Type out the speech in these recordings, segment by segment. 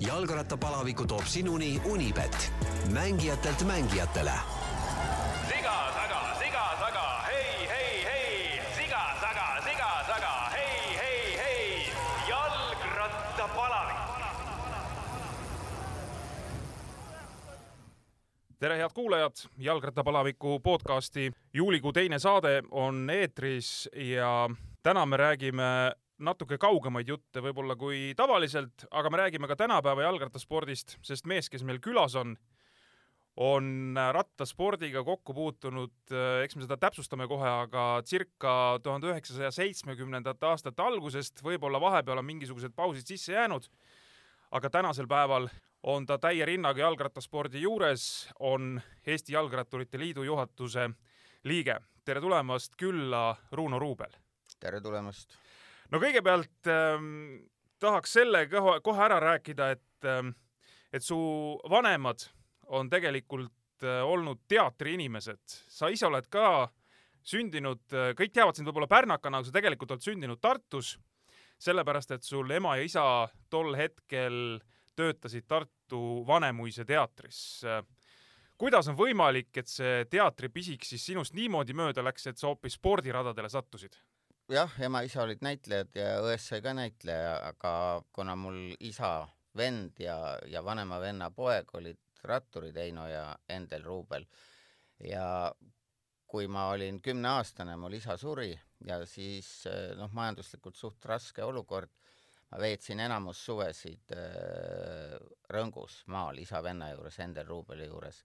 jalgrattapalaviku toob sinuni Unibet, mängijatelt mängijatele. siga taga, siga taga, hei, hei, hei, siga taga, siga taga, hei, hei, hei, jalgrattapalavik. tere, head kuulajad, jalgrattapalaviku podcasti juulikuu teine saade on eetris ja täna me räägime natuke kaugemaid jutte võib-olla kui tavaliselt, aga me räägime ka tänapäeva jalgrattaspordist, sest mees, kes meil külas on, on rattaspordiga kokku puutunud, eks me seda täpsustame kohe, aga circa tuhande üheksasaja seitsmekümnendate aastate algusest, võib-olla vahepeal on mingisugused pausid sisse jäänud, aga tänasel päeval on ta täie rinnaga jalgrattaspordi juures, on Eesti Jalgratturite Liidu juhatuse liige. tere tulemast külla, Runo Ruubel! tere tulemast! No kõigepealt ähm, tahaks selle kohe, kohe ära rääkida, et ähm,, et su vanemad on tegelikult äh, olnud teatriinimesed. sa ise oled ka sündinud äh,, kõik teavad sind võib-olla pärnakana, aga sa tegelikult oled sündinud Tartus, sellepärast et sul ema ja isa tol hetkel töötasid Tartu Vanemuise teatris kuidas on võimalik, et see teatripisik siis sinust niimoodi mööda läks, et sa hoopis spordiradadele sattusid? Jah, ema-isa olid näitlejad ja ões sai ka näitleja, aga kuna mul isa, vend ja, ja vanema venna poeg olid ratturid, Heino ja Endel Ruubel, ja kui ma olin kümneaastane, mul isa suri ja siis noh, majanduslikult suht raske olukord, ma veetsin enamus suvesid äh, Rõngus maal isa-venna juures, Endel Ruubeli juures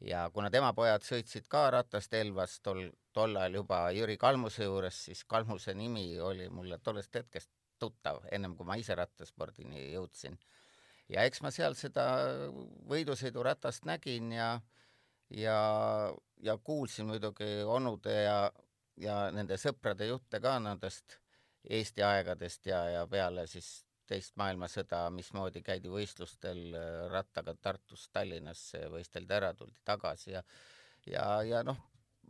ja kuna tema pojad sõitsid ka ratast Elvas tol, tol ajal juba Jüri Kalmuse juures, siis Kalmuse nimi oli mulle tollest hetkest tuttav, ennem kui ma ise rattaspordini jõudsin. ja eks ma seal seda võidusõiduratast nägin ja ja, ja kuulsin muidugi onude ja, ja nende sõprade jutte ka nendest Eesti aegadest ja, ja peale siis teist maailmasõda, mismoodi käidi võistlustel äh, rattaga Tartust Tallinnasse, võisteldi ära, tuldi tagasi ja ja, ja noh,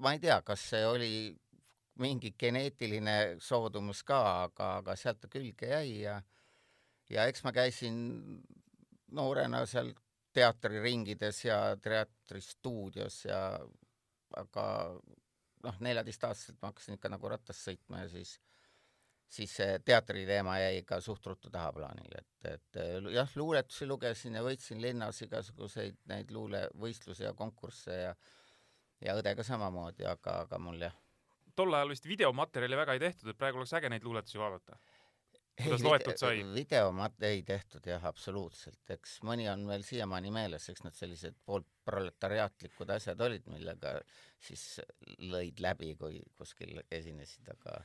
ma ei tea, kas see oli mingi geneetiline soodumus ka, aga, aga sealt ta külge jäi ja ja eks ma käisin noorena seal teatriringides ja teatristuudios ja aga noh, neljateistaastaselt ma hakkasin ikka nagu ratast sõitma ja siis siis see teatriteema jäi ikka suht ruttu tahaplaanile, et, et jah, luuletusi lugesin ja võitsin linnas igasuguseid neid luulevõistlusi ja konkursse ja ja õdega samamoodi, aga, aga mul jah. tol ajal vist videomaterjali väga ei tehtud, et praegu oleks äge neid luuletusi vaadata. kuidas loetud sai? videomat- ei tehtud jah, absoluutselt, eks mõni on veel siiamaani meeles, eks need sellised poolproletariaatlikud asjad olid, millega siis lõid läbi, kui kuskil esinesid, aga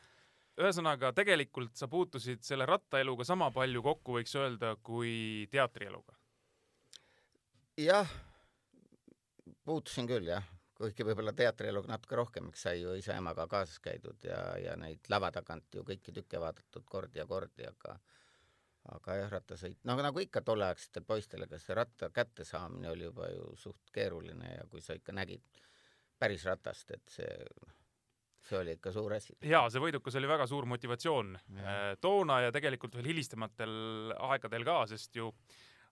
ühesõnaga, tegelikult sa puutusid selle rattaeluga sama palju kokku, võiks öelda, kui teatrieluga? jah, puutusin küll jah, kuigi võib-olla teatrieluga natuke rohkem, eks sai ju isa-emaga kaasas käidud ja, ja neid lava tagant ju kõiki tükke vaadatud kordi ja kordi, aga aga jah, rattasõit, no nagu ikka tolleaegsetel poistel, ega see ratta kättesaamine oli juba ju suht keeruline ja kui sa ikka nägid päris ratast, et see noh, see oli ikka suur asi. jaa, see võidukas oli väga suur motivatsioon ja. Äh, toona ja tegelikult veel hilisematel aegadel ka, sest ju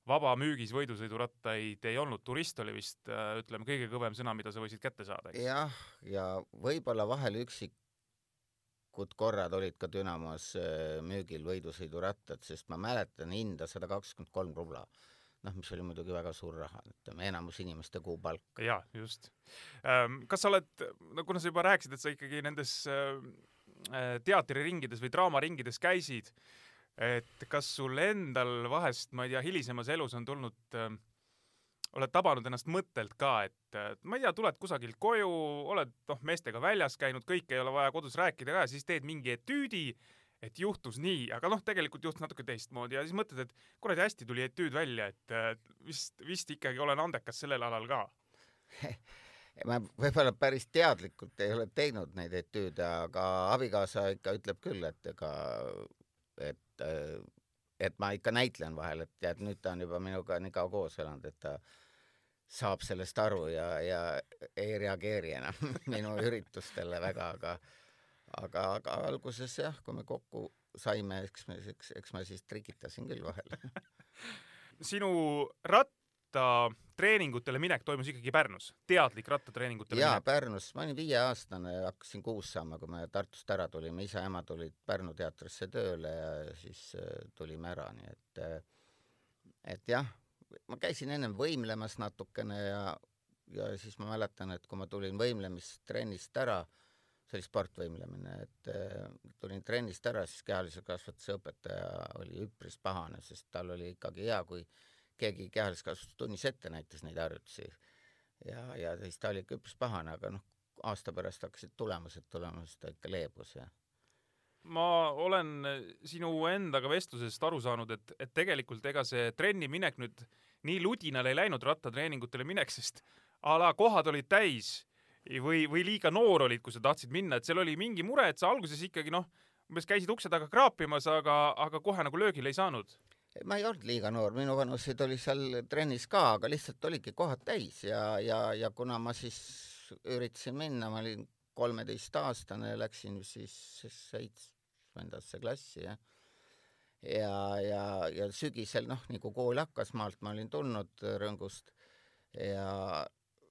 vabamüügis võidusõidurattaid ei olnud, turist oli vist, äh, ütleme, kõige kõvem sõna, mida sa võisid kätte saada, jah, ja võib-olla vahel üksikud korrad olid ka Dünamos äh, müügil võidusõidurattad, sest ma mäletan hinda sada kakskümmend kolm rubla noh, mis oli muidugi väga suur raha, ütleme enamus inimeste kuupalk. jaa, just. Ähm, kas sa oled, no kuna sa juba rääkisid, et sa ikkagi nendes äh, äh, teatriringides või draamaringides käisid, et kas sul endal vahest, ma ei tea, hilisemas elus on tulnud äh, oled tabanud ennast mõttelt ka, et ma ei tea, tuled kusagilt koju, oled noh, meestega väljas käinud, kõike ei ole vaja kodus rääkida ka siis teed mingi etüüdi et juhtus nii, aga noh, tegelikult juhtus natuke teistmoodi ja siis mõtled, et kuradi hästi tuli etüüd välja, et vist, vist ikkagi olen andekas sellel alal ka. Ma võib-olla päris teadlikult ei ole teinud neid etüüde, aga abikaasa ikka ütleb küll, et ega, et, et ma ikka näitlen vahel, et tead, nüüd ta on juba minuga nii kaua koos elanud, et ta saab sellest aru ja, ja ei reageeri enam minu üritustele väga, aga aga, aga alguses jah, kui me kokku saime, eks me, eks, eks ma siis trikitasin küll vahel sinu rattatreeningutele minek toimus ikkagi Pärnus, teadlik rattatreeningutele jaa? Pärnus, ma olin viieaastane, hakkasin kuus saama, kui me Tartust ära tulime, isa-ema tulid Pärnu teatrisse tööle ja siis äh, tulime ära, nii et äh, et jah, ma käisin ennem võimlemas natukene ja ja siis ma mäletan, et kui ma tulin võimlemistrennist ära, see oli sportvõimlemine, et äh, tulin trennist ära, siis kehalise kasvatuse õpetaja oli üpris pahane, sest tal oli ikkagi hea, kui keegi kehalise kasvatuse tunnis ette näitas neid harjutusi. Ja, ja siis ta oli ikka üpris pahane, aga noh, aasta pärast hakkasid tulemused tulema, siis ta ikka leebus ja ma olen sinu endaga vestlusest aru saanud, et, et tegelikult ega see trenni minek nüüd nii ludinal ei läinud rattatreeningutele minek, sest a la kohad olid täis või, või liiga noor olid, kui sa tahtsid minna, et seal oli mingi mure, et sa alguses ikkagi noh, umbes käisid ukse taga kraapimas, aga, aga kohe nagu löögile ei saanud. ma ei olnud liiga noor, minu vanuseid oli seal trennis ka, aga lihtsalt oligi kohad täis ja, ja, ja kuna ma siis üritasin minna, ma olin kolmeteistaastane, läksin siis seitsmendasse klassi ja ja, ja, ja sügisel noh, nii kui kool hakkas, maalt ma olin tulnud Rõngust ja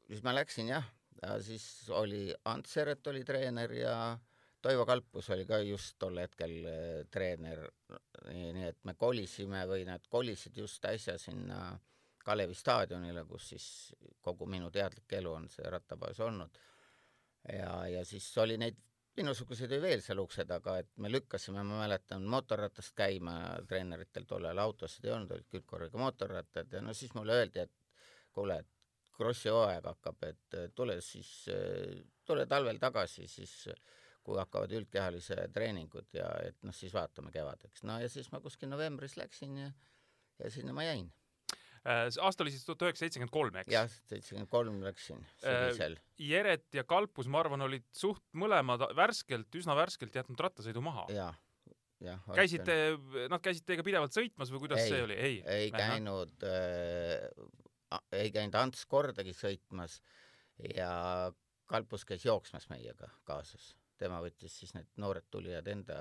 siis ma läksin jah, ja siis oli Ants Seret oli treener ja Toivo Kalpus oli ka just tol hetkel eh, treener, nii et me kolisime või nad kolisid just äsja sinna Kalevi staadionile, kus siis kogu minu teadlik elu on see rattabaas olnud. ja, ja siis oli neid minusuguseid oli veel seal ukse taga, et me lükkasime, ma mäletan, mootorratast käima, treeneritel tollal autosid ei olnud, olid külgkorraga mootorrattad ja no siis mulle öeldi, et kuule, et krossi hooaeg hakkab, et tule siis, tule talvel tagasi, siis kui hakkavad üldkehalise treeningud ja et noh, siis vaatame kevadeks. no ja siis ma kuskil novembris läksin ja, ja sinna ma jäin. aasta oli siis tuhat üheksasada seitsekümmend kolm, eks? jah, seitsekümmend kolm läksin sügisel. Jeret ja Kalpus, ma arvan, olid suht mõlemad värskelt, üsna värskelt jätnud rattasõidu maha. jaa, jah. käisite, nad käisid teiega pidevalt sõitmas või kuidas ei, see oli? ei, ei käinud äh,, ei käinud Ants kordagi sõitmas ja Kalpus käis jooksmas meiega kaasas. Tema võttis siis need noored tulijad enda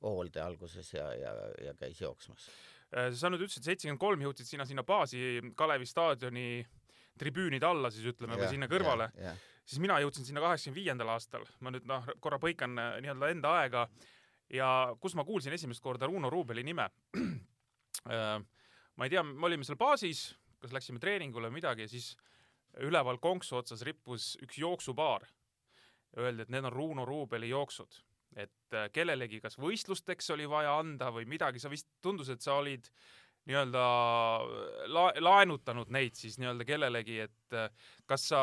hoolde alguses ja, ja, ja käis jooksmas. sa nüüd ütlesid, seitsekümmend kolm jõudsid sina sinna baasi Kalevi staadioni tribüünide alla siis ütleme või sinna kõrvale, siis mina jõudsin sinna kaheksakümne viiendal aastal, ma nüüd noh, korra põikan nii-öelda enda aega. Ja kus ma kuulsin esimest korda Runo Ruubeli nime. ma ei tea, me olime seal baasis, kas läksime treeningule või midagi ja siis üleval konksu otsas rippus üks jooksupaar. Öeldi, et need on Runo Ruubeli jooksud. et kellelegi kas võistlusteks oli vaja anda või midagi, sa vist tundus, et sa olid nii-öelda la-, laenutanud neid siis nii-öelda kellelegi, et kas sa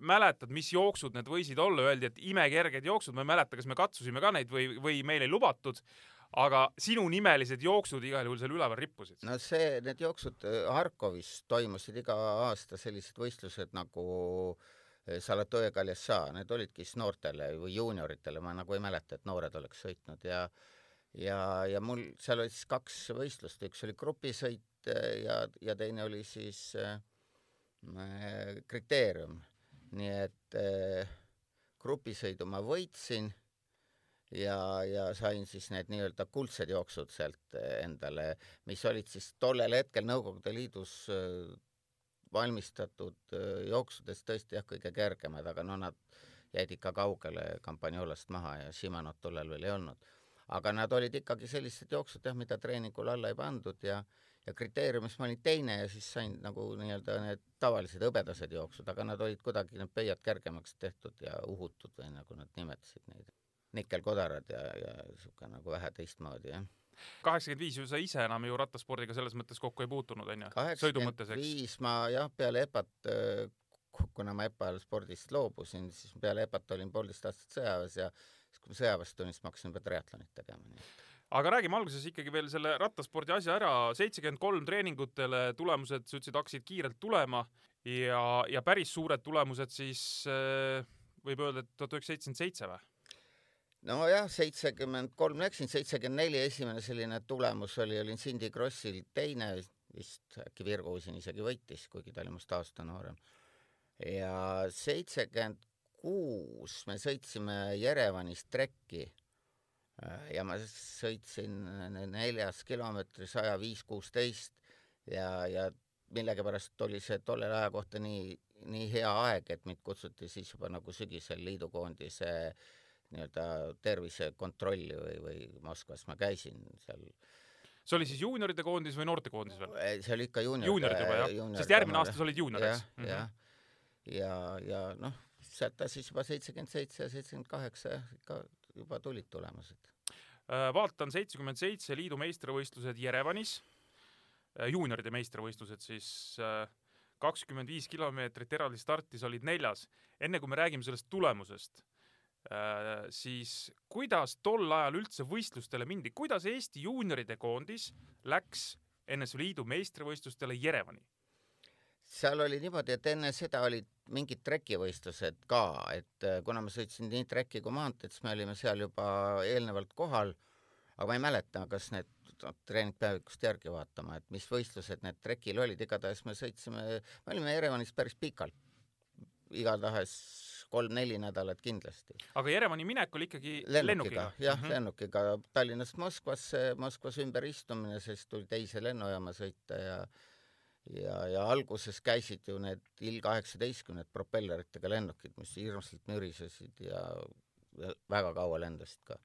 mäletad, mis jooksud need võisid olla, öeldi, et imekerged jooksud, ma ei mäleta, kas me katsusime ka neid või, või meil ei lubatud, aga sinunimelised jooksud igal juhul seal üleval rippusid. no see, need jooksud Harkovis toimusid iga aasta sellised võistlused nagu äh, Salatoja Kaljassa, need olidki siis noortele või juunioritele, ma nagu ei mäleta, et noored oleks sõitnud ja ja, ja mul seal oli siis kaks võistlust, üks oli grupisõit ja, ja teine oli siis äh, kriteerium. nii et äh, grupisõidu ma võitsin ja, ja sain siis need nii-öelda kuldsed jooksud sealt endale, mis olid siis tollel hetkel Nõukogude Liidus äh, valmistatud jooksudest tõesti jah, kõige kergemad, aga no nad jäid ikka kaugele Campagnolast maha ja Shimanot tollal veel ei olnud. aga nad olid ikkagi sellised jooksud jah, mida treeningul alla ei pandud ja ja kriteeriumis ma olin teine ja siis sain nagu nii-öelda need tavalised hõbedased jooksud, aga nad olid kuidagi need pöiad kergemaks tehtud ja uhutud või nagu nad nimetasid neid. Nikkelkodarad ja, ja niisugune nagu vähe teistmoodi jah kaheksakümmend viis ju sa ise enam ju rattaspordiga selles mõttes kokku ei puutunud, sõidu mõttes, eks? viis ma jah, peale EPA-t, kuna ma EPA-l spordist loobusin, siis peale EPA-t olin poolteist aastat sõjaväes ja siis, kui ma sõjaväest tulin, siis ma hakkasin juba triatlonit tegema, nii et aga räägime alguses ikkagi veel selle rattaspordi asja ära, seitsekümmend kolm treeningutele tulemused, sa ütlesid, hakkasid kiirelt tulema ja, ja päris suured tulemused siis võib öelda, et tuhat üheksasada seitsekümmend seitse või? Nojah, seitsekümmend kolm läksin, seitsekümmend neli esimene selline tulemus oli, olin Cindy Krossil teine vist, äkki Virgo Usin isegi võitis, kuigi ta oli minust aasta noorem. ja seitsekümmend kuus me sõitsime Jerevanis trekki ja ma sõitsin neljas kilomeetri saja viis kuusteist ja, ja millegipärast oli see tollel aja kohta nii, nii hea aeg, et mind kutsuti siis juba nagu sügisel liidukoondise nii-öelda tervisekontrolli või, või Moskvas ma käisin seal, see oli siis juunioride koondis või noortekoondis veel? see oli ikka juunior. juuniorid juba jah, sest järgmine aasta sa olid juunior, jah eks?, Mhm. jah. ja, ja noh, sealt ta siis juba seitsekümmend seitse ja seitsekümmend kaheksa ikka juba tulid tulemused. Äh, vaatan seitsekümmend seitse liidu meistrivõistlused Jerevanis, juunioride meistrivõistlused siis äh, kakskümmend viis kilomeetrit eraldi starti, sa olid neljas. enne kui me räägime sellest tulemusest, siis kuidas tol ajal üldse võistlustele mindi, kuidas Eesti juunioride koondis läks NSV Liidu meistrivõistlustele Jerevani? seal oli niimoodi, et enne seda olid mingid trekivõistlused ka, et äh, kuna ma sõitsin nii treki kui maanteed, siis me olime seal juba eelnevalt kohal, aga ma ei mäleta, kas need noh, treeningpäevikust järgi vaatama, et mis võistlused need trekil olid, igatahes me sõitsime, me olime Jerevanis päris pikalt, igatahes kolm-neli nädalat kindlasti. aga Jerevani minek oli ikkagi lennukiga jah mm -hmm., lennukiga Tallinnast Moskvasse, Moskvas ümber istumine, siis tuli teise lennujaama sõita ja ja, ja alguses käisid ju need Il kaheksateistkümned propelleritega lennukid, mis hirmsalt mürisesid ja, ja väga kaua lendasid ka.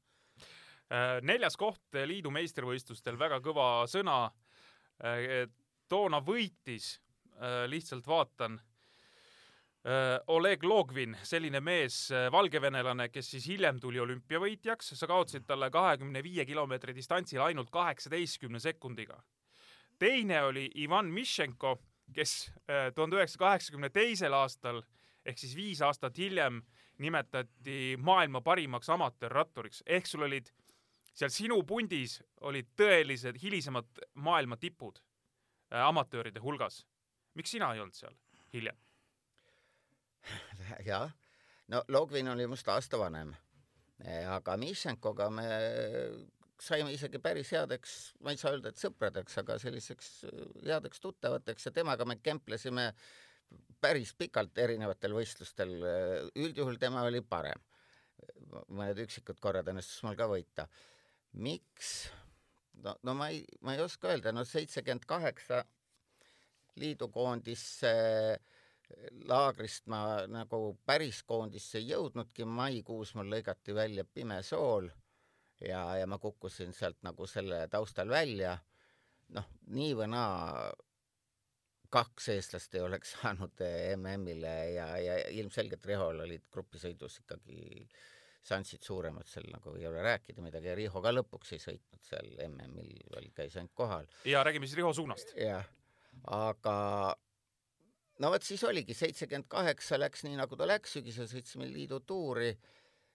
Äh, neljas koht liidu meistrivõistlustel, väga kõva sõna. toona võitis, lihtsalt vaatan, Oleg Logvin, selline mees, valgevenelane, kes siis hiljem tuli olümpiavõitjaks, sa kaotasid talle kahekümne viie kilomeetri distantsil ainult kaheksateistkümne sekundiga. teine oli Ivan Mišenko, kes tuhande üheksasaja kaheksakümne teisel aastal ehk siis viis aastat hiljem nimetati maailma parimaks amatöörratturiks, ehk sul olid seal sinu pundis olid tõelised hilisemad maailma tipud äh, amatööride hulgas. miks sina ei olnud seal hiljem? jah, no Logvin oli minust aasta vanem, aga Mišenkoga me saime isegi päris headeks, ma ei saa öelda, et sõpradeks, aga selliseks äh, headeks tuttavateks ja temaga me kemplesime päris pikalt erinevatel võistlustel, üldjuhul tema oli parem. mõned üksikud korrad õnnestus mul ka võita. miks? no, no ma ei, ma ei oska öelda, no seitsekümmend kaheksa liidukoondisse laagrist ma nagu päris koondisse ei jõudnudki, maikuus mul lõigati välja pime sool ja, ja ma kukkusin sealt nagu selle taustal välja. noh, nii või naa kaks eestlast ei oleks saanud MM-ile ja, ja ilmselgelt Rihol olid grupisõidus ikkagi šansid suuremad seal nagu ei ole rääkida midagi ja Riho ka lõpuks ei sõitnud seal MM-il, käis ainult kohal. ja räägime siis Riho suunast. jah, aga no vot siis oligi seitsekümmend kaheksa läks nii nagu ta läks, sügisel sõitsime liidu tuuri.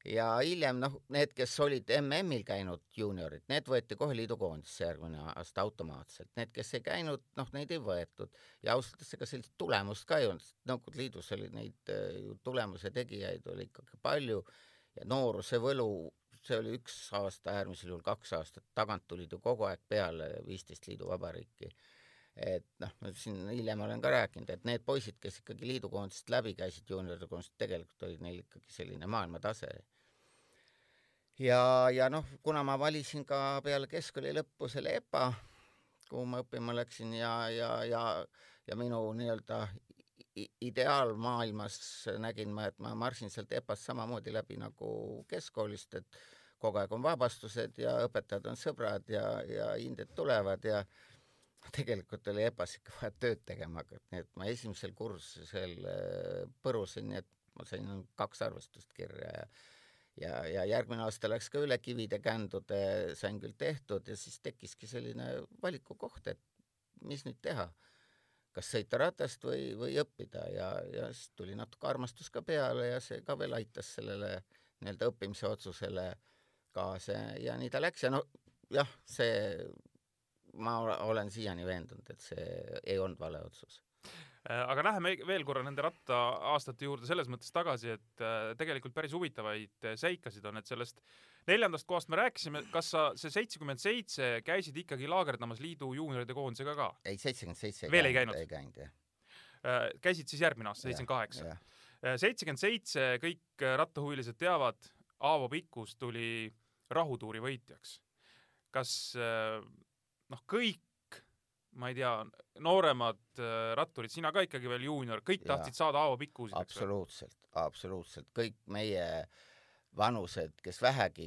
Ja hiljem noh, need, kes olid MM-il käinud juuniorid, need võeti kohe liidukoondisse järgmine aasta automaatselt, need, kes ei käinud, noh neid ei võetud. Ja ausalt öeldes ega sellist tulemust ka ei olnud, Nõukogude Liidus oli neid äh, ju tulemuse tegijaid oli ikkagi palju. Ja nooruse võlu, see oli üks aasta, äärmisel juhul kaks aastat, tagant tulid ju kogu aeg peale viisteist liiduvabariiki et noh, ma siin hiljem olen ka rääkinud, et need poisid, kes ikkagi liidukoondisest läbi käisid juunioride koondisest, tegelikult oli neil ikkagi selline maailmatase. ja, ja noh, kuna ma valisin ka peale keskkooli lõppu selle EPA, kuhu ma õppima läksin ja, ja, ja, ja minu nii-öelda ideaalmaailmas nägin ma, et ma marsin sealt EPA-st samamoodi läbi nagu keskkoolist, et kogu aeg on vabastused ja õpetajad on sõbrad ja, ja hinded tulevad ja tegelikult oli EPA-s ikka vaja tööd tegema hakata, nii et ma esimesel kursusel äh, põrusin, nii et ma sain kaks arvestust kirja ja ja, ja järgmine aasta läks ka üle kivide kändude, sain küll tehtud ja siis tekkiski selline valikukoht, et mis nüüd teha. kas sõita ratast või, või õppida ja, ja siis tuli natuke armastus ka peale ja see ka veel aitas sellele nii-öelda õppimise otsusele kaasa ja nii ta läks ja no jah, see ma ole- olen siiani veendunud, et see ei olnud vale otsus. Äh, aga läheme veel korra nende rattaaastate juurde selles mõttes tagasi, et äh, tegelikult päris huvitavaid äh, seikasid on, et sellest neljandast kohast me rääkisime, kas sa see seitsekümmend seitse käisid ikkagi laagerdamas liidu juunioride koondisega ka? ei, seitsekümmend seitse Veel ei käinud? ei käinud jah. Käisid siis järgmine aasta, seitsekümmend kaheksa? seitsekümmend seitse, kõik rattahuvilised teavad, Aavo Pikkus tuli rahutuuri võitjaks. kas äh, noh, kõik ma ei tea, nooremad äh, ratturid, sina ka ikkagi veel juunior, kõik Jaa. tahtsid saada Aavo Pikkusid, eks ole? absoluutselt, absoluutselt kõik meie vanused, kes vähegi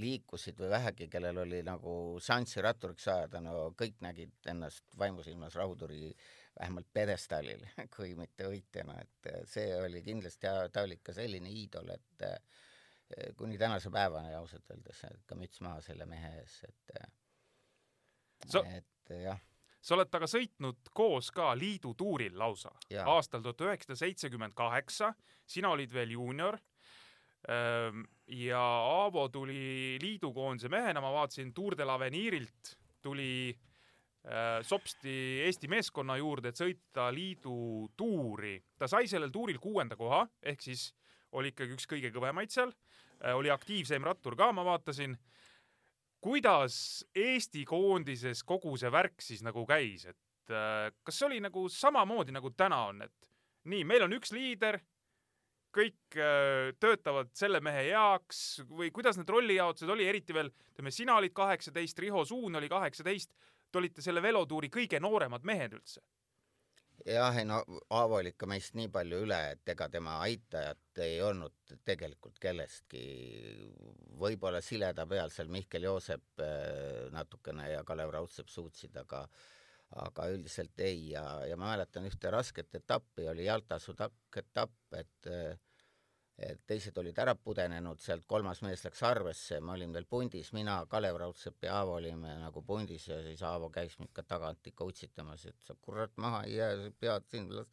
liikusid või vähegi, kellel oli nagu šanssi ratturiks saada, no kõik nägid ennast vaimusilmas rahuturi vähemalt pjedestaalil, kui mitte võitjana, et eh, see oli kindlasti, ta oli ikka selline iidol, et eh, kuni tänase päevani ausalt öeldes, et ka müts maha selle mehe ees, et Sa- et jah, sa oled temaga sõitnud koos ka liidu tuuril lausa. Aastal tuhat üheksasada seitsekümmend kaheksa, sina olid veel juunior. ja Aavo tuli liidukoondise mehena, ma vaatasin Tour de l'Aveniirilt tuli äh, sopsti Eesti meeskonna juurde, et sõita liidu tuuri. ta sai sellel tuuril kuuenda koha, ehk siis oli ikkagi üks kõige kõvemaid seal, oli aktiivseim rattur ka, ma vaatasin kuidas Eesti koondises kogu see värk siis nagu käis, et äh, kas see oli nagu samamoodi nagu täna on, et nii, meil on üks liider, kõik äh, töötavad selle mehe heaks või kuidas need rollijaotused oli, eriti veel, ütleme, sina olid kaheksateist, Riho Suun oli kaheksateist, te olite selle velotuuri kõige nooremad mehed üldse. jah, ei no Aavo oli ikka meist nii palju üle, et ega tema aitajat ei olnud tegelikult kellestki. võib-olla sileda peal seal Mihkel Joosep äh, natukene ja Kalev Raudsepp suutsid, aga aga üldiselt ei ja, ja ma mäletan ühte rasket etappi, oli Jalta Sudak etapp, et äh, teised olid ära pudenenud, sealt kolmas mees läks arvesse, ma olin veel pundis, mina, Kalev Raudsepp ja Aavo olime nagu pundis ja siis Aavo käis mind ka tagant ikka utsitamas, et sa kurat maha ei jää, sa pead siin las-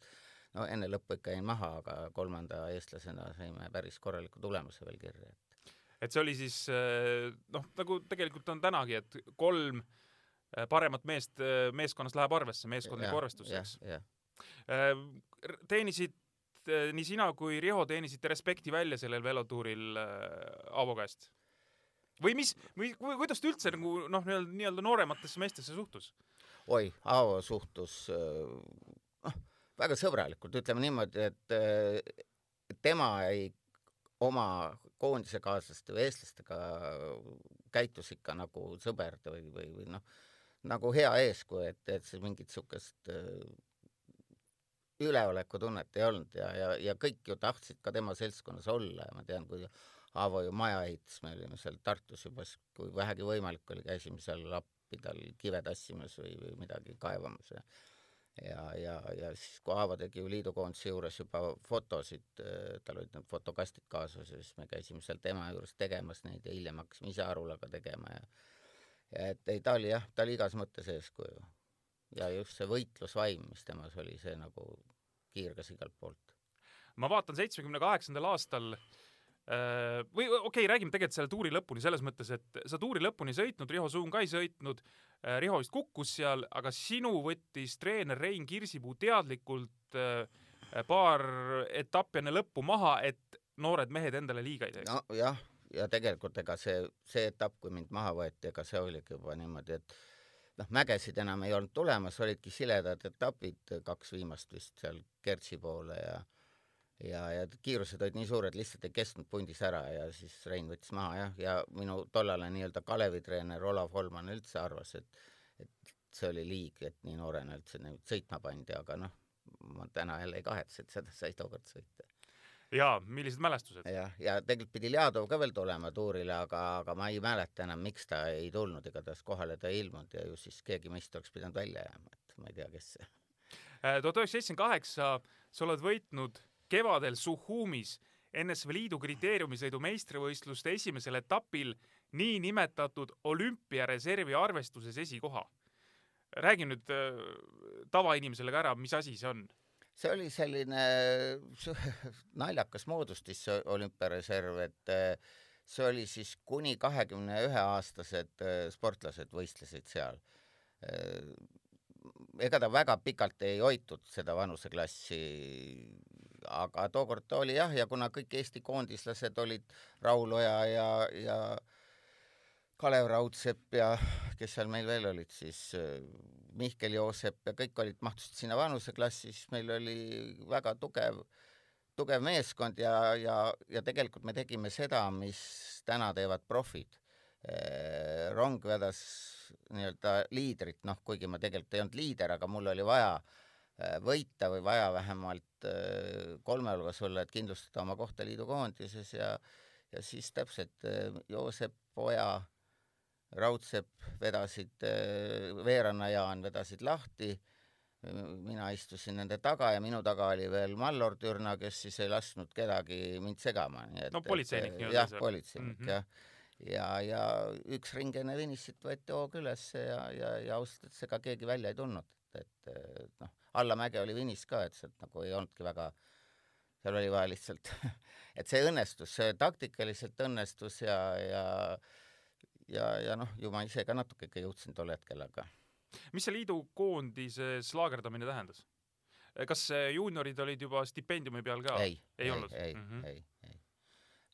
no enne lõppu ikka jäin maha, aga kolmanda eestlasena saime päris korraliku tulemuse veel kirja. et see oli siis äh, noh, nagu tegelikult on tänagi, et kolm äh, paremat meest äh, meeskonnas läheb arvesse, meeskondlikku arvestusse, eks. teenisid äh, nii sina kui Riho teenisite respekti välja sellel velotuuril äh, Aavo käest? või mis, või ku- kuidas ta üldse nagu noh, nii-öelda noorematesse meestesse suhtus? oi, Aavo suhtus äh, noh, väga sõbralikult, ütleme niimoodi, et tema ei oma koondisekaaslaste või eestlastega käitus ikka nagu sõber või, või, või noh, nagu hea eeskuju, et, et see mingit niisugust üleolekutunnet ei olnud ja, ja, ja kõik ju tahtsid ka tema seltskonnas olla ja ma tean, kui Aavo ju maja ehitas, me olime seal Tartus juba, kui vähegi võimalik oli, käisime seal appi tal kive tassimas või, või midagi kaevamas ja ja, ja, ja siis, kui Aavo tegi ju liidukoondise juures juba fotosid, tal olid need fotokastid kaasas ja siis me käisime seal tema juures tegemas neid ja hiljem hakkasime ise Arulaga tegema ja ja et ei, ta oli jah, ta oli igas mõttes eeskuju. ja just see võitlusvaim, mis temas oli, see nagu kiirgas igalt poolt. ma vaatan seitsmekümne kaheksandal aastal äh, või okei okay,, räägime tegelikult selle tuuri lõpuni selles mõttes, et sa tuuri lõpuni sõitnud, Riho Suun ka ei sõitnud, Riho vist kukkus seal, aga sinu võttis treener Rein Kirsipuu teadlikult äh, paar etappi enne lõppu maha, et noored mehed endale liiga ei teeks no.. nojah, ja tegelikult ega see, see etapp, kui mind maha võeti, ega see oligi juba niimoodi, et noh, mägesid enam ei olnud tulemas, olidki siledad etapid, kaks viimast vist seal Kertsi poole ja ja, ja kiirused olid nii suured, lihtsalt ei kestnud pundis ära ja siis Rein võttis maha jah, ja minu tollane nii-öelda Kalevi treener Olav Holman üldse arvas, et et see oli liig, et nii noorena üldse nagu sõitma pandi, aga noh, ma täna jälle ei kahetse, et seda sai tookord sõita jaa, millised mälestused? jah, ja tegelikult pidi Ljadov ka veel tulema tuurile, aga, aga ma ei mäleta enam, miks ta ei tulnud, igatahes kohale ta ei ilmunud ja ju siis keegi meist oleks pidanud välja jääma, et ma ei tea, kes see. tuhat üheksasada seitsekümmend kaheksa sa oled võitnud kevadel Suhumis NSV Liidu kriteeriumisõidu meistrivõistluste esimesel etapil niinimetatud olümpiareservi arvestuses esikoha. räägi nüüd äh, tavainimesele ka ära, mis asi see on? See oli selline naljakas moodustis, see olümpiareserv, et eh, see oli siis kuni kahekümne ühe aastased eh, sportlased võistlesid seal. ega ta väga pikalt ei hoitud seda vanuseklassi, aga tookord ta oli jah, ja kuna kõik Eesti koondislased olid Raul Oja ja, ja Kalev Raudsepp ja kes seal meil veel olid siis, Mihkel Joosep ja kõik olid, mahtusid sinna vanuseklassi, siis meil oli väga tugev, tugev meeskond ja, ja, ja tegelikult me tegime seda, mis täna teevad profid. eh, rong vedas nii-öelda liidrit, noh, kuigi ma tegelikult ei olnud liider, aga mul oli vaja eh, võita või vaja vähemalt eh, kolme hulgas olla, et kindlustada oma kohta liidu koondises ja ja siis täpselt Joosep Oja, Raudsepp vedasid, Veeranna Jaan vedasid lahti, mina istusin nende taga ja minu taga oli veel Mallor Türna, kes siis ei lasknud kedagi mind segama, nii et No politseinik nii-öelda jah, politseinik mm -hmm. jah. ja, ja üks ring enne finisšit võeti hoog ülesse ja, ja, ja ausalt öeldes ega keegi välja ei tulnud, et, et noh, allamäge oli finiš ka, et sealt nagu ei olnudki väga, seal oli vaja lihtsalt et see õnnestus, see taktikaliselt õnnestus ja, ja ja, ja noh, ju ma ise ka natuke ikka jõudsin tol hetkel, aga mis see liidu koondises laagerdamine tähendas? kas äh, juuniorid olid juba stipendiumi peal ka? ei, ei ei, ei mm, -hmm. ei,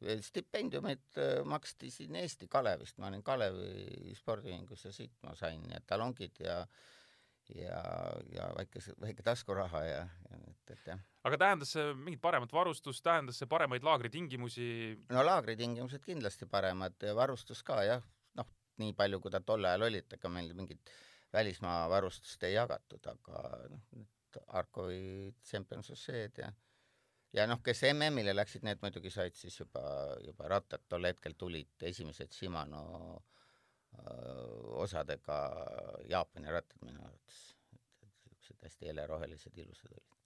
ei. stipendiumid äh, maksti siin Eesti Kalevist, ma olin Kalevi spordiühingus ja siit ma sain ja talongid ja ja, ja väikese, väike taskuraha ja, ja et, et jah. aga tähendas see mingit paremat varustust, tähendas see paremaid laagritingimusi? no laagritingimused kindlasti paremad ja varustus ka jah, nii palju, kui ta tol ajal oli, et ega meil mingit välismaa varustust ei jagatud, aga noh, Arkovi Champions-Osseed ja ja noh, kes MM-ile läksid, need muidugi said siis juba, juba rattad, tol hetkel tulid esimesed Shimano öö, osadega Jaapani rattad minu arvates. niisugused hästi helerohelised, ilusad olid.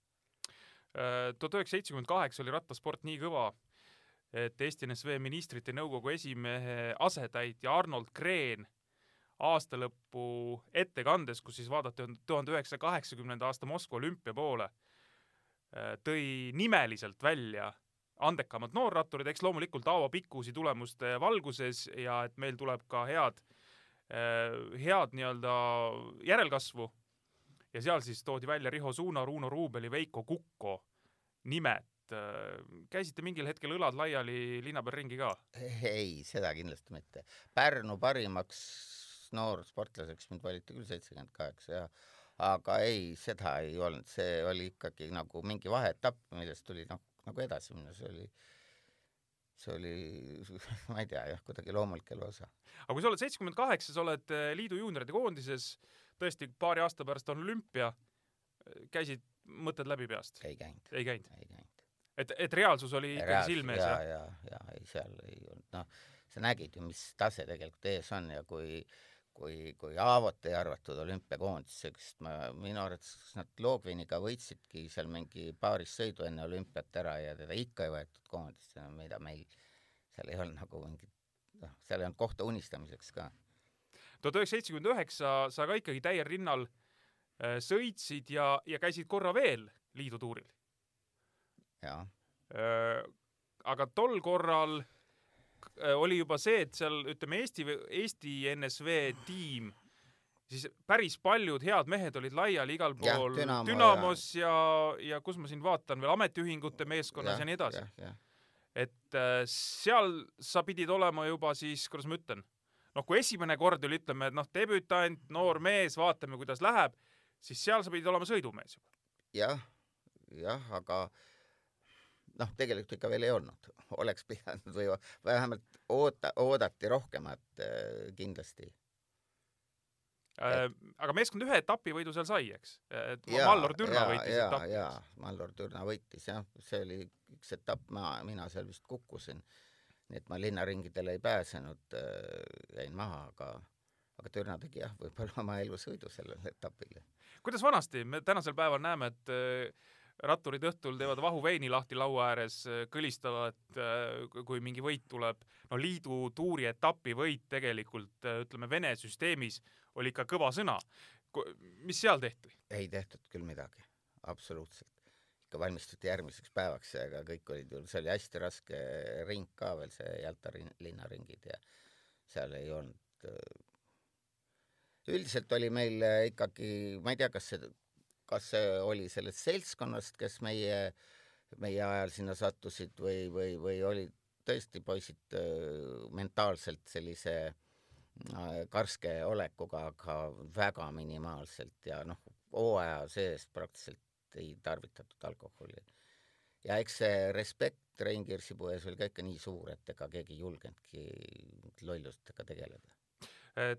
Äh, tuhat üheksasada seitsekümmend kaheksa oli rattasport nii kõva, et Eesti NSV ministrite nõukogu esimehe asetäitja Arnold Kreen aastalõpu ettekandes, kus siis vaadati tuhande üheksasaja kaheksakümnenda aasta Moskva olümpia poole, tõi nimeliselt välja andekamad noorratturid, eks loomulikult Aavo Pikkusi tulemuste valguses ja et meil tuleb ka head, head nii-öelda järelkasvu. ja seal siis toodi välja Riho Suuna, Runo Ruubeli, Veiko Kukko nimed. Käisite mingil hetkel õlad laiali linna peal ringi ka? ei, seda kindlasti mitte. Pärnu parimaks noorsportlaseks mind valiti küll seitsekümmend kaheksa ja aga ei, seda ei olnud, see oli ikkagi nagu mingi vaheetapp, millest tuli noh, nagu edasi minna, see oli, see oli, ma ei tea jah, kuidagi loomulik elu osa. aga kui sa oled seitsekümmend kaheksa, sa oled eh, liidu juunioride koondises, tõesti paari aasta pärast on olümpia, käisid mõtted läbi peast? ei käinud, ei käinud? ei käinud. Et, et reaalsus oli ikkagi silme ees, ja, jah? ja, ja ei, seal ei olnud, noh, sa nägid ju, mis tase tegelikult ees on ja kui kui, kui Aavot ei arvatud olümpiakoondisse, sest ma, minu arvates nad Loogviniga võitsidki seal mingi paaris sõidu enne olümpiat ära ja teda ikka ei võetud koondisse, mida meil seal ei olnud nagu mingit, noh, seal ei olnud kohta unistamiseks ka. tuhat üheksasada seitsekümmend üheksa sa ka ikkagi täiel rinnal äh, sõitsid ja, ja käisid korra veel liidutuuril. Jah, aga tol korral äh, oli juba see, et seal ütleme Eesti, Eesti NSV tiim, siis päris paljud head mehed olid laiali igal pool Dünamo Dünamos ja, ja, ja kus ma siin vaatan veel ametiühingute meeskonnas ja, ja nii edasi. et äh, seal sa pidid olema juba siis, kuidas ma ütlen, noh, kui esimene kord oli, ütleme, et noh, debütant, noor mees, vaatame, kuidas läheb, siis seal sa pidid olema sõidumees juba. jah, jah, aga noh, tegelikult ikka veel ei olnud, oleks pidanud või vähemalt oota, oodati rohkemat äh, kindlasti. Äh, aga meeskond ühe etapivõidu seal sai, eks? et Mallor Türna võitis etapi. jaa, Mallor Türna võitis jah, see oli üks etapp, ma, mina seal vist kukkusin. nii et ma linnaringidele ei pääsenud äh,, jäin maha, aga aga Türna tegi jah, võib-olla oma elusõidu sellel etapil. kuidas vanasti, me tänasel päeval näeme, et äh, ratturid õhtul teevad vahuveini lahti laua ääres, kõlistavad, kui mingi võit tuleb. no liidu tuuri etapi võit tegelikult, ütleme Vene süsteemis oli ikka kõva sõna. mis seal tehti? ei tehtud küll midagi, absoluutselt. ikka valmistuti järgmiseks päevaks ja ega kõik olid ju, see oli hästi raske ring ka veel, see Jalta linnaringid ja seal ei olnud üldiselt oli meil ikkagi, ma ei tea, kas see kas see oli sellest seltskonnast, kes meie, meie ajal sinna sattusid või, või, või olid tõesti poisid äh, mentaalselt sellise äh, karske olekuga, aga väga minimaalselt ja noh, hooaja sees praktiliselt ei tarvitatud alkoholi. ja eks see respekt Rein Kirsipuu ees oli ka ikka nii suur, et ega keegi ei julgenudki lollustega tegeleda.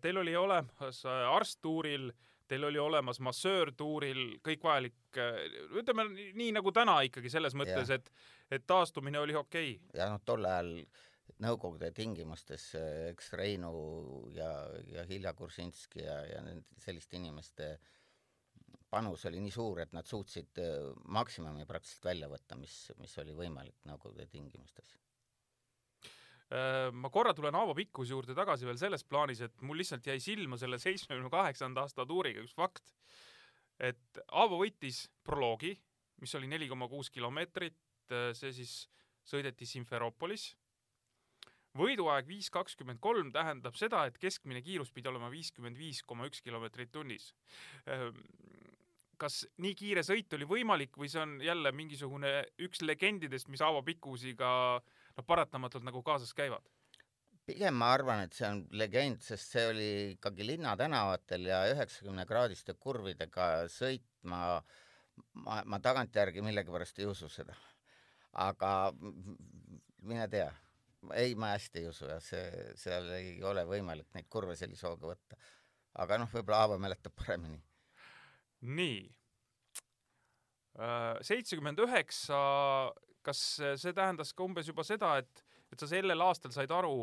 Teil oli olemas äh, arst tuuril, teil oli olemas massöör tuuril, kõik vajalik, äh, ütleme nii nagu täna ikkagi selles mõttes, et, et taastumine oli okei. Okay.. ja noh, tol ajal Nõukogude tingimustes, äh, eks Reinu ja, ja Hilja Kursinski ja, ja selliste inimeste panus oli nii suur, et nad suutsid maksimumi praktiliselt välja võtta, mis, mis oli võimalik Nõukogude tingimustes. Äh, ma korra tulen Aavo Pikkuse juurde tagasi veel selles plaanis, et mul lihtsalt jäi silma selle seitsmekümne kaheksanda aasta tuuriga üks fakt, et Aavo võitis proloogi, mis oli neli koma kuus kilomeetrit, äh, see siis sõideti Simferopolis. võiduaeg viis kakskümmend kolm tähendab seda, et keskmine kiirus pidi olema viiskümmend viis koma üks kilomeetrit tunnis. Äh, kas nii kiire sõit oli võimalik või see on jälle mingisugune üks legendidest, mis Aavo Pikkusiga äh, noh, paratamatult nagu kaasas käivad? pigem ma arvan, et see on legend, sest see oli ikkagi linnatänavatel ja üheksakümne kraadiste kurvidega sõitma ma, ma tagantjärgi millegipärast ei usu seda. aga mine tea, ei, ma hästi ei usu jah, see, seal ei ole võimalik neid kurve sellise hooga võtta. aga noh, võib-olla Aavo mäletab paremini. nii, äh, seitsekümmend üheksa kas see tähendas ka umbes juba seda, et, et sa sellel aastal said aru,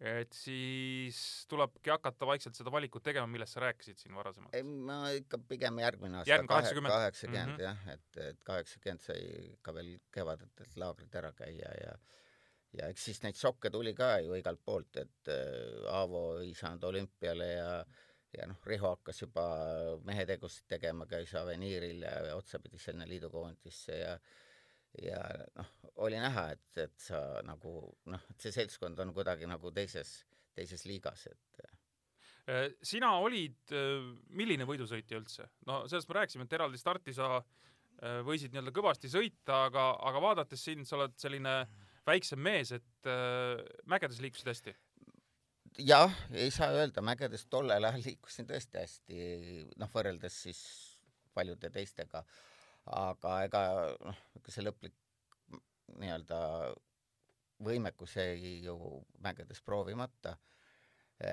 et siis tulebki hakata vaikselt seda valikut tegema, millest sa rääkisid siin varasemalt? ma ikka pigem järgmine aasta järgmine kaheksakümmend, mhm. jah, et, et kaheksakümmend sai ka veel kevadetelt laagrit ära käia ja ja eks siis neid šokke tuli ka ju igalt poolt, et äh, Aavo ei saanud olümpiale ja ja noh, Riho hakkas juba mehetegusid tegema, käis Aveniril ja otsapidi sinna liidukoondisse ja ja noh, oli näha, et, et sa nagu noh, et see seltskond on kuidagi nagu teises, teises liigas, et äh, sina olid, äh, milline võidusõitja üldse? no sellest me rääkisime, et eraldi starti sa äh, võisid nii-öelda kõvasti sõita, aga, aga vaadates sind, sa oled selline väiksem mees, et mägedes liikusid hästi? jah, ei saa öelda, mägedes tollel ajal liikusin tõesti hästi, noh, võrreldes siis paljude teistega aga ega noh, see lõplik nii-öelda võimekus jäi ju mägedes proovimata.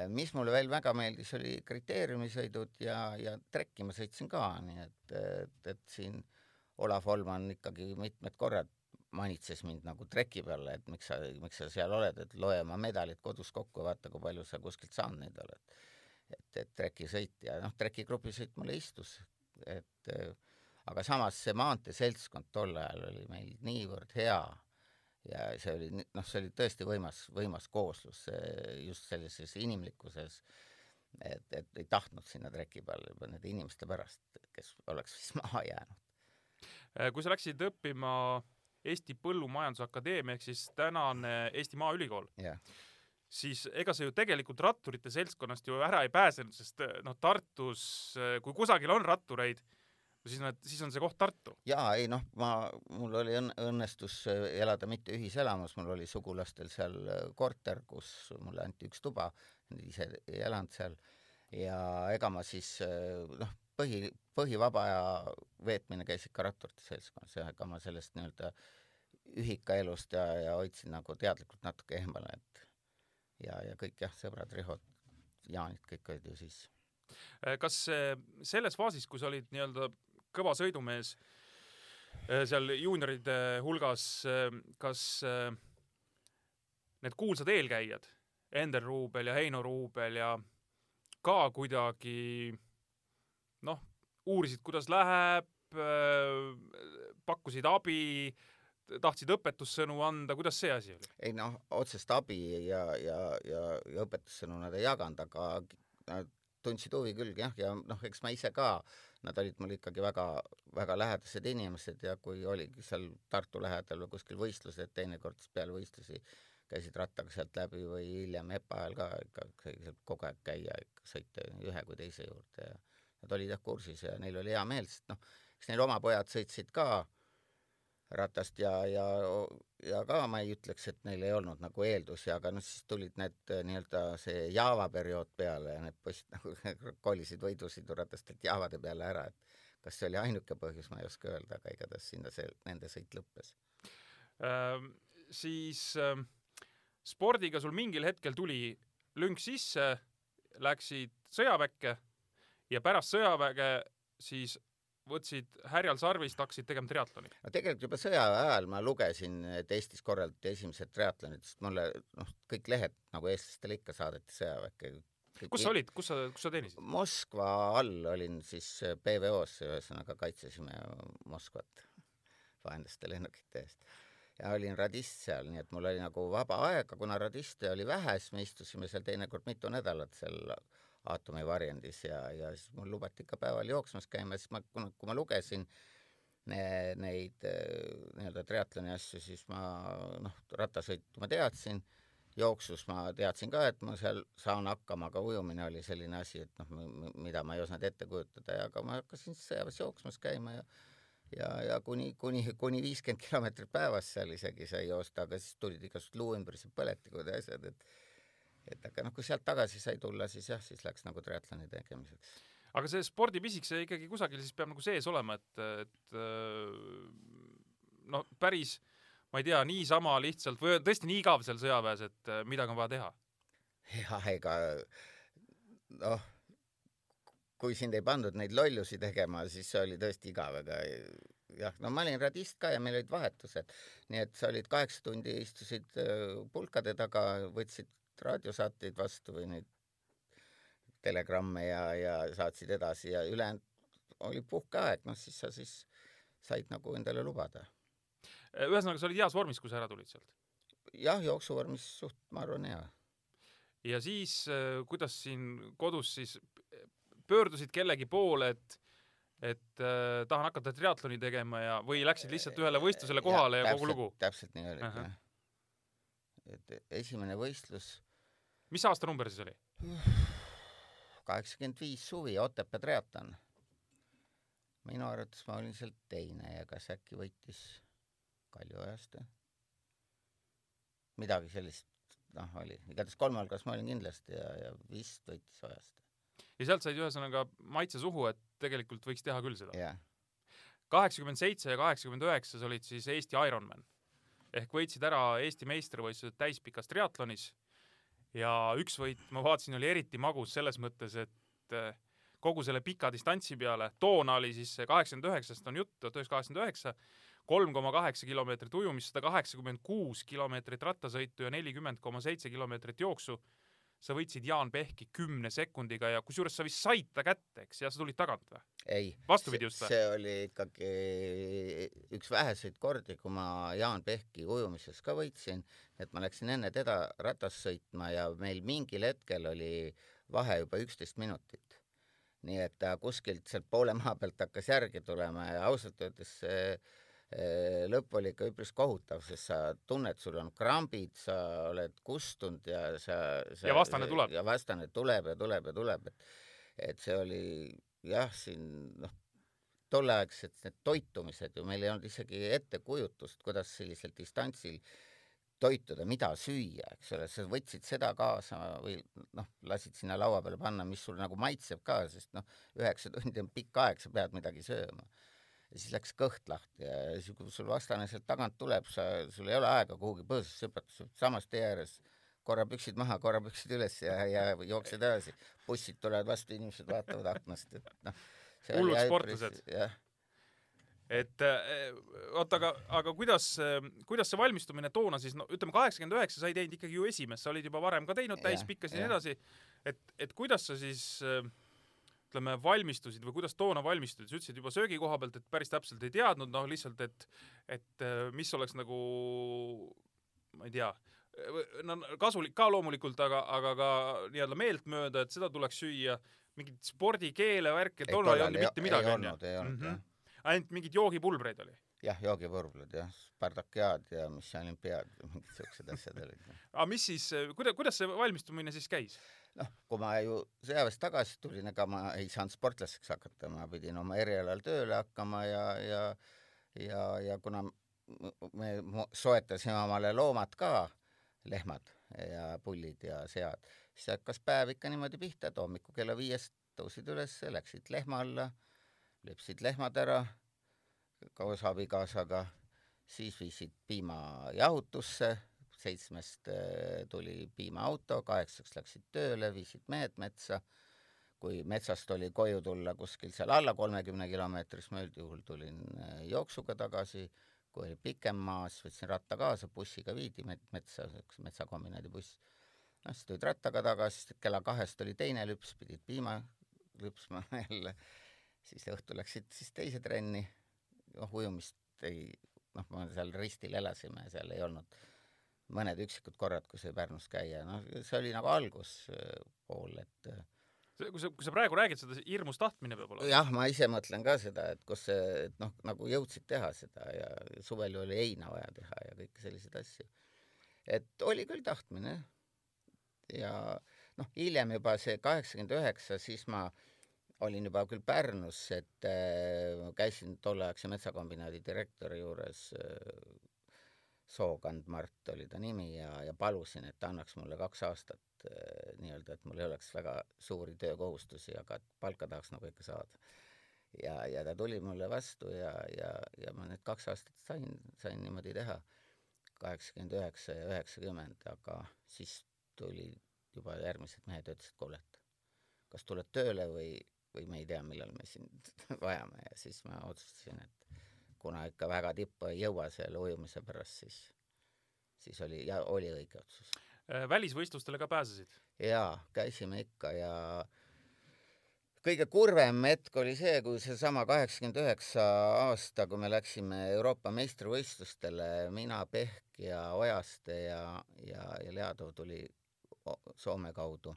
mis mulle veel väga meeldis, oli kriteeriumisõidud ja, ja trekki ma sõitsin ka, nii et, et, et siin Olav Holman ikkagi mitmed korrad manitses mind nagu treki peale, et miks sa, miks sa seal oled, et loe oma medalid kodus kokku, vaata, kui palju sa kuskilt saanud neid oled. et, et trekisõit ja noh, trekigruppisõit mulle istus, et aga samas see maanteeseltskond tol ajal oli meil niivõrd hea ja see oli noh, see oli tõesti võimas, võimas kooslus just sellises inimlikkuses, et, et ei tahtnud sinna treki peale juba nende inimeste pärast, kes oleks siis maha jäänud. Äh, kui sa läksid õppima Eesti Põllumajanduse Akadeemia ehk siis tänane Eesti Maaülikool yeah., siis ega sa ju tegelikult ratturite seltskonnast ju ära ei pääsenud, sest noh, Tartus, kui kusagil on rattureid, siis nad, siis on see koht Tartu. jaa, ei noh, ma, mul oli õnn-, õnnestus äh, elada mitte ühiselamus, mul oli sugulastel seal äh, korter, kus mulle anti üks tuba, ise ei elanud seal, ja ega ma siis äh, noh, põhi, põhivaba aja veetmine käis ikka ratturite seltskonnas ja ega ma sellest nii-öelda ühikaelust ja, ja hoidsin nagu teadlikult natuke eemale, et ja, ja kõik jah, sõbrad, Rihod, Jaanid, kõik olid ju siis kas selles faasis, kui sa olid nii-öelda kõva sõidumees äh, seal juunioride hulgas, äh, kas äh, need kuulsad eelkäijad, Ender Ruubel ja Heino Ruubel ja ka kuidagi noh, uurisid, kuidas läheb, pakkusid abi, tahtsid õpetussõnu anda, kuidas see asi oli? ei noh, otsest abi ja, ja, ja, ja õpetussõnu nad ei jaganud, aga nad tundsid huvi küll jah, ja noh, eks ma ise ka äh, nad olid mul ikkagi väga, väga lähedased inimesed ja kui oligi seal Tartu lähedal või kuskil võistlused, teinekord peale võistlusi käisid rattaga sealt läbi või hiljem EPA ajal ka ikka sai kogu aeg käia sõita ühe kui teise juurde ja nad olid jah kursis ja neil oli hea meel, sest noh, eks neil oma pojad sõitsid ka ratast ja, ja, ja ka ma ei ütleks, et neil ei olnud nagu eeldusi, aga noh, siis tulid need äh, nii-öelda see Java periood peale ja need poisid nagu kolisid võidusõiduratastelt Javade peale ära, et kas see oli ainuke põhjus, ma ei oska öelda, aga igatahes sinna see, nende sõit lõppes. Äh, siis äh, spordiga sul mingil hetkel tuli lünk sisse, läksid sõjaväkke ja pärast sõjaväge siis võtsid härjal sarvist, hakkasid tegema triatloni. no tegelikult juba sõjaväe ajal ma lugesin, et Eestis korraldati esimesed triatlonid, sest mulle noh, kõik lehed nagu eestlastele ikka saadeti sõjaväkke. kus sa olid, kus sa, kus sa teenisid? Moskva all olin siis PVO-s, ühesõnaga kaitsesime Moskvat vaenlaste lennukite eest ja olin radist seal, nii et mul oli nagu vaba aega, kuna radiste oli vähe, siis me istusime seal teinekord mitu nädalat seal aatomi varjendis ja, ja siis mul lubati ikka päeval jooksmas käima, siis ma, kui ma lugesin ne, neid nii-öelda triatloni asju, siis ma noh, rattasõitu ma teadsin, jooksus ma teadsin ka, et ma seal saan hakkama, aga ujumine oli selline asi, et noh, mida ma ei osanud ette kujutada ja aga ma hakkasin siis sõjaväes jooksmas käima ja ja, ja kuni, kuni, kuni viiskümmend kilomeetrit päevas seal isegi sai joosta, aga siis tulid igasugused luuümbrised, põletikud ja asjad, et et aga noh, kui sealt tagasi sai tulla, siis jah, siis läks nagu triatloni tegemiseks. aga see spordipisik, see ikkagi kusagil siis peab nagu sees olema, et, et no päris, ma ei tea, niisama lihtsalt või tõesti nii igav seal sõjaväes, et midagi on vaja teha? jah, ega noh, kui sind ei pandud neid lollusi tegema, siis see oli tõesti igav, aga jah, no ma olin radist ka ja meil olid vahetused, nii et sa olid kaheksa tundi, istusid pulkade taga, võtsid raadiosaateid vastu või neid telegramme ja, ja saatsid edasi ja ülejäänud oli puhkeaeg, noh siis sa siis said nagu endale lubada. ühesõnaga, sa olid heas vormis, kui sa ära tulid sealt? jah, jooksuvormis suht, ma arvan, hea. ja siis, äh, kuidas siin kodus siis pöördusid kellegi poole, et et äh, tahan hakata triatloni tegema ja, või läksid lihtsalt ühele võistlusele kohale ja, ja täpselt, kogu lugu? täpselt nii -huh. jah. et esimene võistlus mis aastanumber siis oli? kaheksakümmend viis suvi, Otepää triatlon. minu arvates ma olin seal teine ja kas äkki võitis Kaljuojast või? midagi sellist, noh, oli, igatahes kolme hulgas ma olin kindlasti ja, ja vist võitis Ojast. ja sealt said ühesõnaga maitse suhu, et tegelikult võiks teha küll seda? jah. kaheksakümmend seitse ja kaheksakümmend üheksa sa olid siis Eesti Ironman ehk võitsid ära Eesti meistrivõistlused täispikas triatlonis ja üks võit, ma vaatasin, oli eriti magus selles mõttes, et eh, kogu selle pika distantsi peale, toona oli siis kaheksakümmend üheksast on jutt, tuhat üheksasada kaheksakümmend üheksa, kolm koma kaheksa kilomeetrit ujumist, sada kaheksakümmend kuus kilomeetrit rattasõitu ja nelikümmend koma seitse kilomeetrit jooksu. Sa võitsid Jaan Pehki kümne sekundiga ja kusjuures sa vist said ta kätte, eks, ja sa tulid tagant või? ei, see oli ikkagi üks väheseid kordi, kui ma Jaan Pehki ujumises ka võitsin, et ma läksin enne teda ratast sõitma ja meil mingil hetkel oli vahe juba üksteist minutit. nii et ta kuskilt sealt poole maa pealt hakkas järgi tulema ja ausalt öeldes see Eh, lõpp oli ikka üpris kohutav, sest sa tunned, sul on krambid, sa oled kustunud ja sa, sa ja vastane tuleb. ja vastane tuleb ja tuleb ja tuleb, et et see oli jah, siin noh, tolleaegsed need toitumised ju, meil ei olnud isegi ettekujutust, kuidas sellisel distantsil toituda, mida süüa, eks ole, sa võtsid seda kaasa või noh, lasid sinna laua peale panna, mis sul nagu maitseb ka, sest noh, üheksa tundi on pikk aeg, sa pead midagi sööma ja siis läks kõht lahti ja siis, kui sul vastane sealt tagant tuleb, sa, sul ei ole aega kuhugi põõsasse hüpata, sa oled samas tee ääres, korra püksid maha, korra püksid üles ja, ja jooksed edasi. bussid tulevad vastu, inimesed vaatavad aknast, et noh. hullud sportlased. et oota, aga, aga kuidas, kuidas see valmistumine toona siis, no ütleme, kaheksakümmend üheksa sa ei teinud ikkagi ju esimest, sa olid juba varem ka teinud täispikkasid ja nii edasi. et, et kuidas sa siis äh, ütleme, valmistusid või kuidas toona valmistusid, sa ütlesid juba söögi koha pealt, et päris täpselt ei teadnud, noh lihtsalt, et et äh, mis oleks nagu ma ei tea, no kasulik ka loomulikult, aga, aga ka nii-öelda meeltmööda, et seda tuleks süüa, mingit spordikeele, värki, tollal ei olnud mitte midagi, onju. mhm. ainult mingeid joogipulbreid oli? Jah, joogipulbrid jah, Spartakiad ja mis see olümpiaad, mingid siuksed asjad olid. aga mis siis, kuidas, kuidas see valmistumine siis käis? noh, kui ma ju sõjaväest tagasi tulin, ega ma ei saanud sportlaseks hakata, ma pidin oma erialal tööle hakkama ja, ja ja, ja kuna me soetasime omale loomad ka, lehmad ja pullid ja sead, siis hakkas päev ikka niimoodi pihta, et hommikul kella viiest tõusid üles, läksid lehma alla, lepsid lehmad ära koos abikaasaga, siis viisid piima jahutusse, seitsmest äh, tuli piimaauto, kaheksaks läksid tööle, viisid mehed metsa. kui metsast oli koju tulla kuskil seal alla kolmekümne kilomeetri, siis ma üldjuhul tulin äh, jooksuga tagasi. kui oli pikem maa, siis võtsin ratta kaasa, bussiga viidi met- metsa, üks metsakombinaadi buss. noh, siis tulid rattaga tagasi, kella kahest oli teine lüps, pidid piima lüpsma jälle. siis õhtul läksid siis teise trenni. Noh, ujumist ei, noh, me seal ristil elasime, seal ei olnud mõned üksikud korrad, kus sai Pärnus käia, noh, see oli nagu alguspool, et äh, kui sa, kui sa praegu räägid seda, hirmus tahtmine peab olema. jah, ma ise mõtlen ka seda, et kus see, et noh, nagu jõudsid teha seda ja suvel ju oli heina vaja teha ja kõiki selliseid asju. et oli küll tahtmine ja noh, hiljem juba see kaheksakümmend üheksa, siis ma olin juba küll Pärnus, et äh, käisin tolleaegse metsakombinaadi direktori juures äh, Sookand Mart oli ta nimi ja, ja palusin, et ta annaks mulle kaks aastat äh, nii-öelda, et mul ei oleks väga suuri töökohustusi, aga palka tahaks nagu ikka saada. ja, ja ta tuli mulle vastu ja, ja, ja ma need kaks aastat sain, sain niimoodi teha, kaheksakümmend üheksa ja üheksakümmend, aga siis tuli juba järgmised mehed ütlesid, kuule, et kas tuled tööle või, või me ei tea, millal me sind vajame ja siis ma otsustasin, et kuna ikka väga tippu ei jõua selle ujumise pärast, siis, siis oli ja oli õige otsus. Äh, välisvõistlustele ka pääsesid? jaa, käisime ikka ja kõige kurvem hetk oli see, kui seesama kaheksakümmend üheksa aasta, kui me läksime Euroopa meistrivõistlustele, mina, Pehk ja Ojaste ja, ja, ja Leadov tuli Soome kaudu.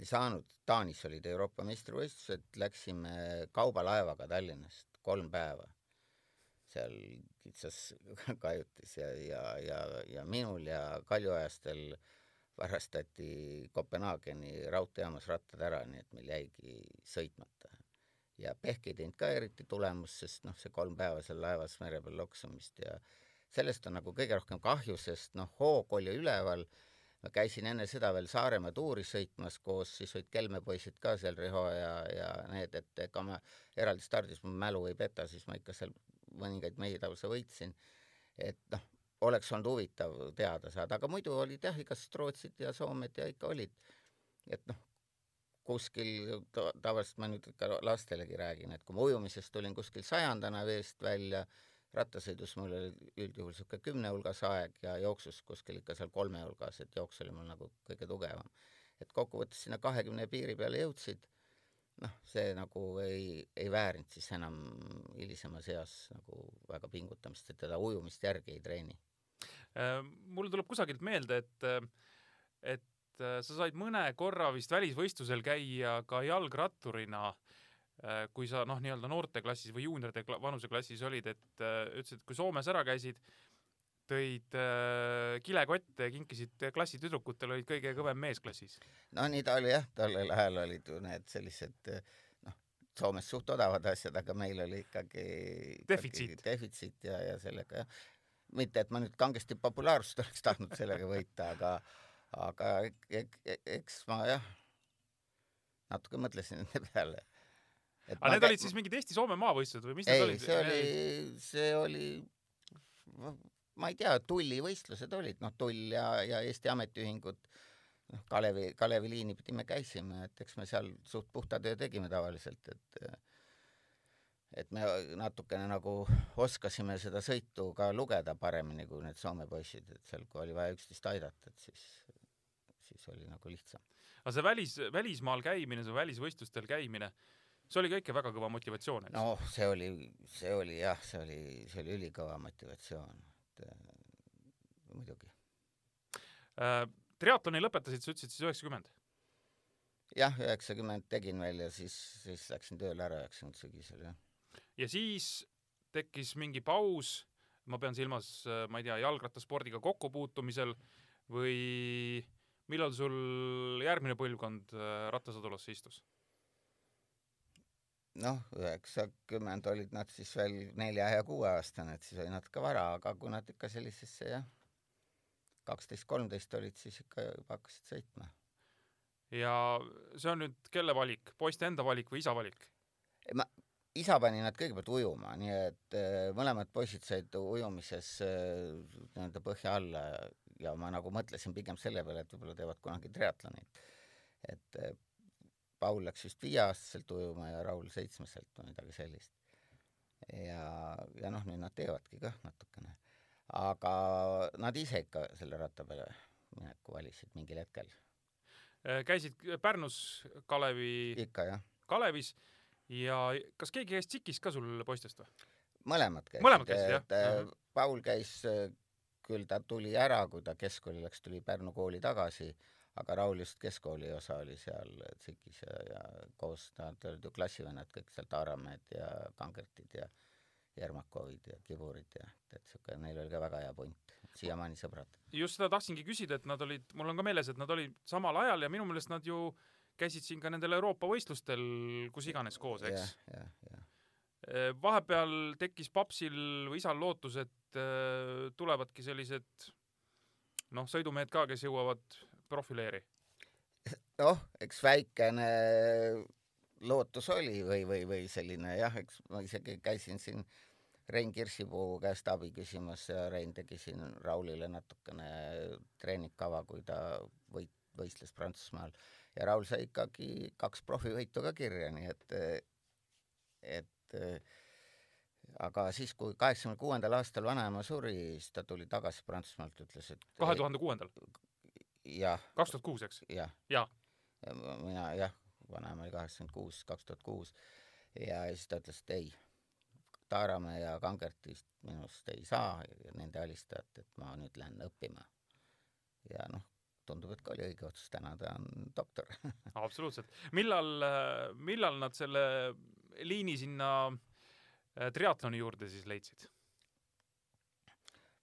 Ei saanud, Taanis olid Euroopa meistrivõistlused, läksime kaubalaevaga Tallinnast kolm päeva seal kitsas kajutis ja, ja, ja, ja minul ja Kaljuajastel varastati Kopenhaageni raudteejaamas rattad ära, nii et meil jäigi sõitmata. ja Pehk ei teinud ka eriti tulemust, sest noh, see kolm päeva seal laevas mere peal loksumist ja sellest on nagu kõige rohkem kahju, sest noh, hoog oli üleval, ma käisin enne seda veel Saaremaa tuuri sõitmas koos, siis olid Kelme poisid ka seal, Riho ja, ja need, et ega ma eraldi stardis, mu mälu ei peta, siis ma ikka seal mõningaid mehi lausa võitsin. et noh, oleks olnud huvitav teada saada, aga muidu olid jah, igast Rootsid ja Soomed ja ikka olid. et noh, kuskil ta- tavaliselt ma nüüd ka lastelegi räägin, et kui ma ujumisest tulin kuskil sajandana veest välja, rattasõidus mul oli üldjuhul niisugune kümne hulgas aeg ja jooksus kuskil ikka seal kolme hulgas, et jooks oli mul nagu kõige tugevam. et kokkuvõttes sinna kahekümne piiri peale jõudsid, noh, see nagu ei, ei väärinud siis enam hilisemas eas nagu väga pingutamist, et teda ujumist järgi ei treeni. Äh, mul tuleb kusagilt meelde, et, et äh, sa said mõne korra vist välisvõistlusel käia ka jalgratturina, kui sa noh, nii-öelda noorteklassis või juunioride kla- vanuseklassis olid, et äh, ütlesid, et kui Soomes ära käisid, tõid äh, kilekotte ja kinkisid klassitüdrukutele, olid kõige kõvem mees klassis. no nii ta oli jah, tollel ajal olid ju need sellised noh, Soomes suht odavad asjad, aga meil oli ikkagi, ikkagi Defitsiit. defitsiit ja, ja sellega jah, mitte et ma nüüd kangesti populaarsust oleks tahtnud sellega võita, aga aga ek, ek, ek, eks ma jah, natuke mõtlesin nende peale. Aga need olid siis mingid Eesti-Soome maavõistlused või mis need ei, olid? see oli, see oli, ma ei tea, tullivõistlused olid, noh, tull ja, ja Eesti Ametiühingud, noh, Kalevi, Kalevi liini pidi me käisime, et eks me seal suht puhta töö tegime tavaliselt, et et me natukene nagu oskasime seda sõitu ka lugeda paremini kui need Soome poisid, et seal, kui oli vaja üksteist aidata, et siis, siis oli nagu lihtsam. aga see välis, välismaal käimine, see välisvõistlustel käimine, see oli ka ikka väga kõva motivatsioon, eks? noh, see oli, see oli jah, see oli, see oli ülikõva motivatsioon, et äh, muidugi. Äh, triatloni lõpetasid, sa ütlesid siis üheksakümmend? jah, üheksakümmend tegin veel ja siis, siis läksin tööle ära üheksakümmend sügisel, jah. ja siis tekkis mingi paus, ma pean silmas, ma ei tea, jalgrattaspordiga kokkupuutumisel või millal sul järgmine põlvkond äh, rattasõdulasse istus? Noh, üheksakümmend olid nad siis veel nelja ja kuueaastane, et siis oli natuke vara, aga kui nad ikka sellisesse jah, kaksteist, kolmteist olid, siis ikka juba hakkasid sõitma. ja see on nüüd kelle valik, poiste enda valik või isa valik? ma, isa pani nad kõigepealt ujuma, nii et äh, mõlemad poisid said ujumises äh, nii-öelda põhja alla ja ma nagu mõtlesin pigem selle peale, et võib-olla teevad kunagi triatlonit. et äh, Paul läks vist viieaastaselt ujuma ja Raul seitsmeselt või midagi sellist. ja, ja noh, nüüd nad teevadki kah natukene. aga nad ise ikka selle ratta peale mineku valisid mingil hetkel, Äh, käisid Pärnus Kalevi, ikka jah, Kalevis ja kas keegi käis Tsikis ka sul poistest või? mõlemad käisid. Mõlemad käisid, jah? äh, Mhm. Paul käis, küll ta tuli ära, kui ta keskkooli läks, tuli Pärnu kooli tagasi, aga Raul just keskkooli osa oli seal Tsikis ja, ja koos, nad olid ju klassivennad kõik seal, Taaramäed ja Kangertid ja Jermakovid ja Kiburid ja et siuke, neil oli ka väga hea punt, siiamaani sõbrad. just seda tahtsingi küsida, et nad olid, mul on ka meeles, et nad olid samal ajal ja minu meelest nad ju käisid siin ka nendel Euroopa võistlustel kus iganes koos, eks?, jah. vahepeal tekkis papsil või isal lootus, et äh, tulevadki sellised noh, sõidumehed ka, kes jõuavad profileeri. noh, eks väikene lootus oli või, või, või selline jah, eks ma isegi käisin siin Rein Kirsipuu käest abi küsimas ja Rein tegi siin Raulile natukene treeningkava, kui ta võit-, võistles Prantsusmaal ja Raul sai ikkagi kaks profivõitu ka kirja, nii et, et aga siis, kui kaheksakümne kuuendal aastal vanaema suri, siis ta tuli tagasi Prantsusmaalt, ütles, et kahe tuhande kuuendal, kaks tuhat kuus, eks? jah. Ja ma- mina jah, vanaema oli kaheksakümmend kuus, kaks tuhat kuus ja siis ta ütles, et ei, Taaramäe ja Kangertist minust ei saa nende alistajat, et ma nüüd lähen õppima. ja noh, tundub, et ka oli õige otsus, täna ta on doktor. absoluutselt. millal, millal nad selle liini sinna äh, triatloni juurde siis leidsid?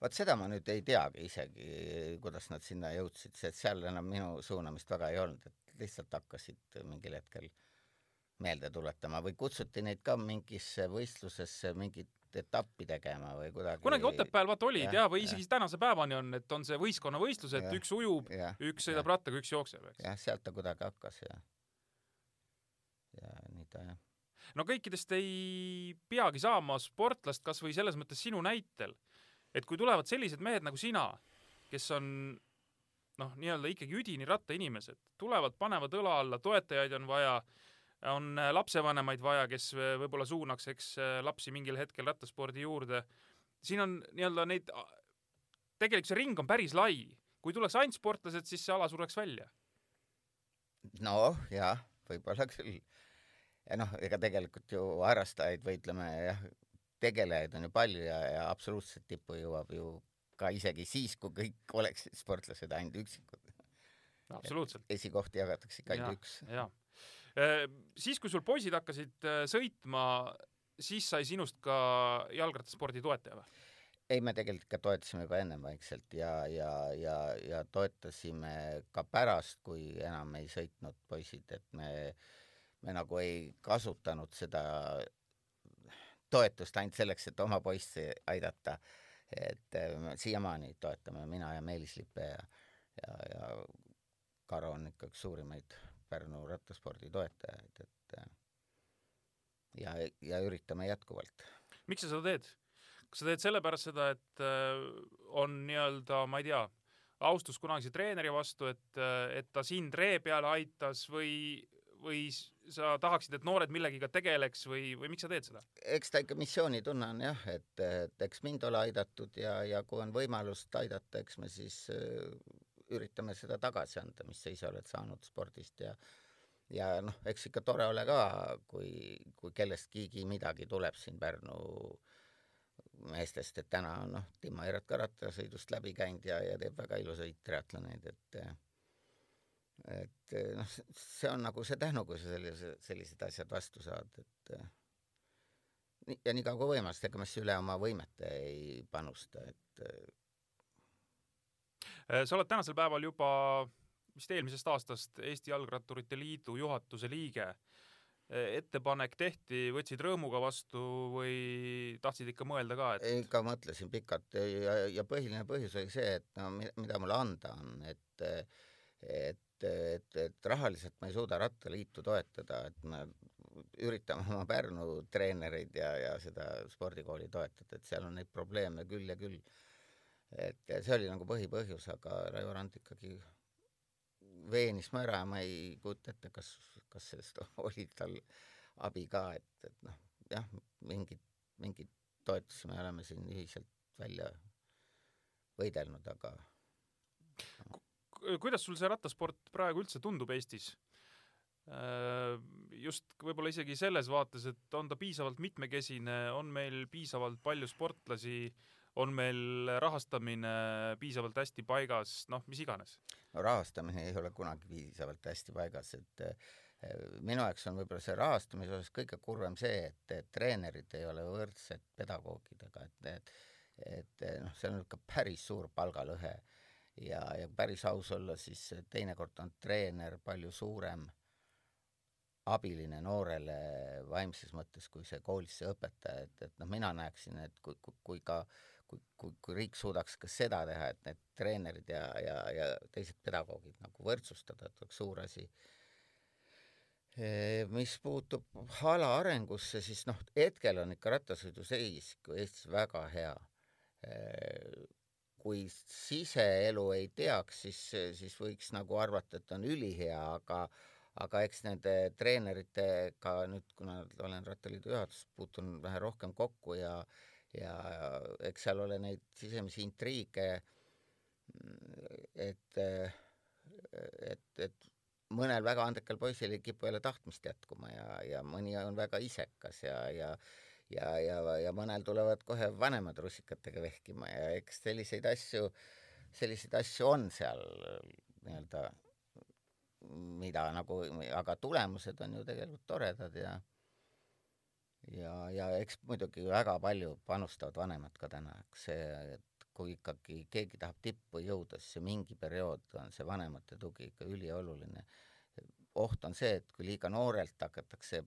Vot seda ma nüüd ei teagi isegi, kuidas nad sinna jõudsid, sest seal enam minu suunamist väga ei olnud, et lihtsalt hakkasid mingil hetkel meelde tuletama või kutsuti neid ka mingisse võistlusesse mingit etappi tegema või kuidagi kunagi Otepääl vaata olid Jah, jah, või isegi tänase päevani on, et on see võistkonnavõistlus, et Jah. üks ujub, üks sõidab rattaga, üks jookseb, eks. jah, sealt ta kuidagi hakkas ja ja nii ta jah. no kõikidest ei peagi saama sportlast kas või selles mõttes sinu näitel, et kui tulevad sellised mehed nagu sina, kes on noh, nii-öelda ikkagi üdini rattainimesed, tulevad, panevad õla alla, toetajaid on vaja, on äh, lapsevanemaid vaja, kes äh, võib-olla suunaks, eks äh, lapsi mingil hetkel rattaspordi juurde. siin on nii-öelda neid, tegelikult see ring on päris lai, kui tuleks ainult sportlased, siis see ala sureks välja. noh, jah, võib-olla küll. ja noh, ega tegelikult ju harrastajaid või ütleme jah, tegelejaid on ju palju ja, ja absoluutselt tippu jõuab ju ka isegi siis, kui kõik oleksid sportlased ainult üksikud. absoluutselt. esikohti jagatakse ikka ainult üks. jaa. siis, kui sul poisid hakkasid äh, sõitma, siis sai sinust ka jalgrattaspordi toetaja või? ei, me tegelikult ikka toetasime juba ennem vaikselt ja, ja, ja, ja toetasime ka pärast, kui enam ei sõitnud poisid, et me, me nagu ei kasutanud seda toetust ainult selleks, et oma poissi aidata. et me siiamaani toetame mina ja Meelis Lipe ja, ja, ja Karo on ikka üks suurimaid Pärnu rattaspordi toetajaid, et eh, ja, ja üritame jätkuvalt miks sa seda teed? kas sa teed sellepärast seda, et äh, on nii-öelda, ma ei tea, austus kunagise treeneri vastu, et, et ta sind ree peale aitas või, või sa tahaksid, et noored millegagi tegeleks või, või miks sa teed seda? eks ta ikka missioonitunne on jah, et, et eks mind ole aidatud ja, ja kui on võimalust aidata, eks me siis äh, üritame seda tagasi anda, mis sa ise oled saanud spordist ja ja noh, eks ikka tore ole ka, kui, kui kellestki midagi tuleb siin Pärnu meestest, et täna on noh, Timo Eeret ka rattasõidust läbi käinud ja, ja teeb väga ilusaid triatloneid, et et noh, see on nagu see tänu, kui sa sellise, sellised asjad vastu saad, et nii- ja niikaua kui võimalust, ega ma siis üle oma võimete ei panusta, et Äh, sa oled tänasel päeval juba vist eelmisest aastast Eesti Jalgratturite Liidu juhatuse liige. ettepanek tehti, võtsid rõõmuga vastu või tahtsid ikka mõelda ka, et ikka mõtlesin pikalt ja, ja põhiline põhjus oli see, et no mi- mida mulle anda on, et et, et, et rahaliselt ma ei suuda rattaliitu toetada, et ma üritame oma Pärnu treenereid ja, ja seda spordikooli toetada, et seal on neid probleeme küll ja küll. et see oli nagu põhipõhjus, aga Raivo Rand ikkagi veenis mu ära ja ma ei kujuta ette, kas, kas sellest oli tal abi ka, et, et noh, jah, mingit, mingit toetusi me oleme siin ühiselt välja võidelnud, aga kuidas sul see rattasport praegu üldse tundub Eestis? Äh, just võib-olla isegi selles vaates, et on ta piisavalt mitmekesine, on meil piisavalt palju sportlasi, on meil rahastamine piisavalt hästi paigas, noh, mis iganes? no rahastamine ei ole kunagi piisavalt hästi paigas, et eh, minu jaoks on võib-olla see rahastamise osas kõige kurvem see, et treenerid ei ole võrdsed pedagoogidega, et, et et noh, seal on ikka päris suur palgalõhe ja, ja päris aus olla, siis teinekord on treener palju suurem abiline noorele vaimses mõttes kui see koolis see õpetaja, et, et noh, mina näeksin, et kui, kui, kui ka kui, kui, kui riik suudaks ka seda teha, et need treenerid ja, ja, ja teised pedagoogid nagu võrdsustada, et oleks suur asi. mis puutub ala arengusse, siis noh, hetkel on ikka rattasõiduseis Eestis väga hea. Kui siseelu ei teaks, siis, siis võiks nagu arvata, et on ülihea, aga aga eks nende treeneritega nüüd, kuna olen Rattaliidu juhatuses, puutun vähe rohkem kokku ja ja eks seal ole neid sisemisi intriige, et, et, et mõnel väga andekal poisil ei kipu jälle tahtmist jätkuma ja, ja mõni on väga isekas ja, ja ja, ja, ja mõnel tulevad kohe vanemad russikatega vehkima ja eks selliseid asju, selliseid asju on seal nii-öelda mida nagu, aga tulemused on ju tegelikult toredad ja ja, ja eks muidugi väga palju panustavad vanemad ka täna, eks see, et kui ikkagi keegi tahab tippu jõuda, siis mingi periood on see vanemate tugi ikka ülioluline. oht on see, et kui liiga noorelt hakatakse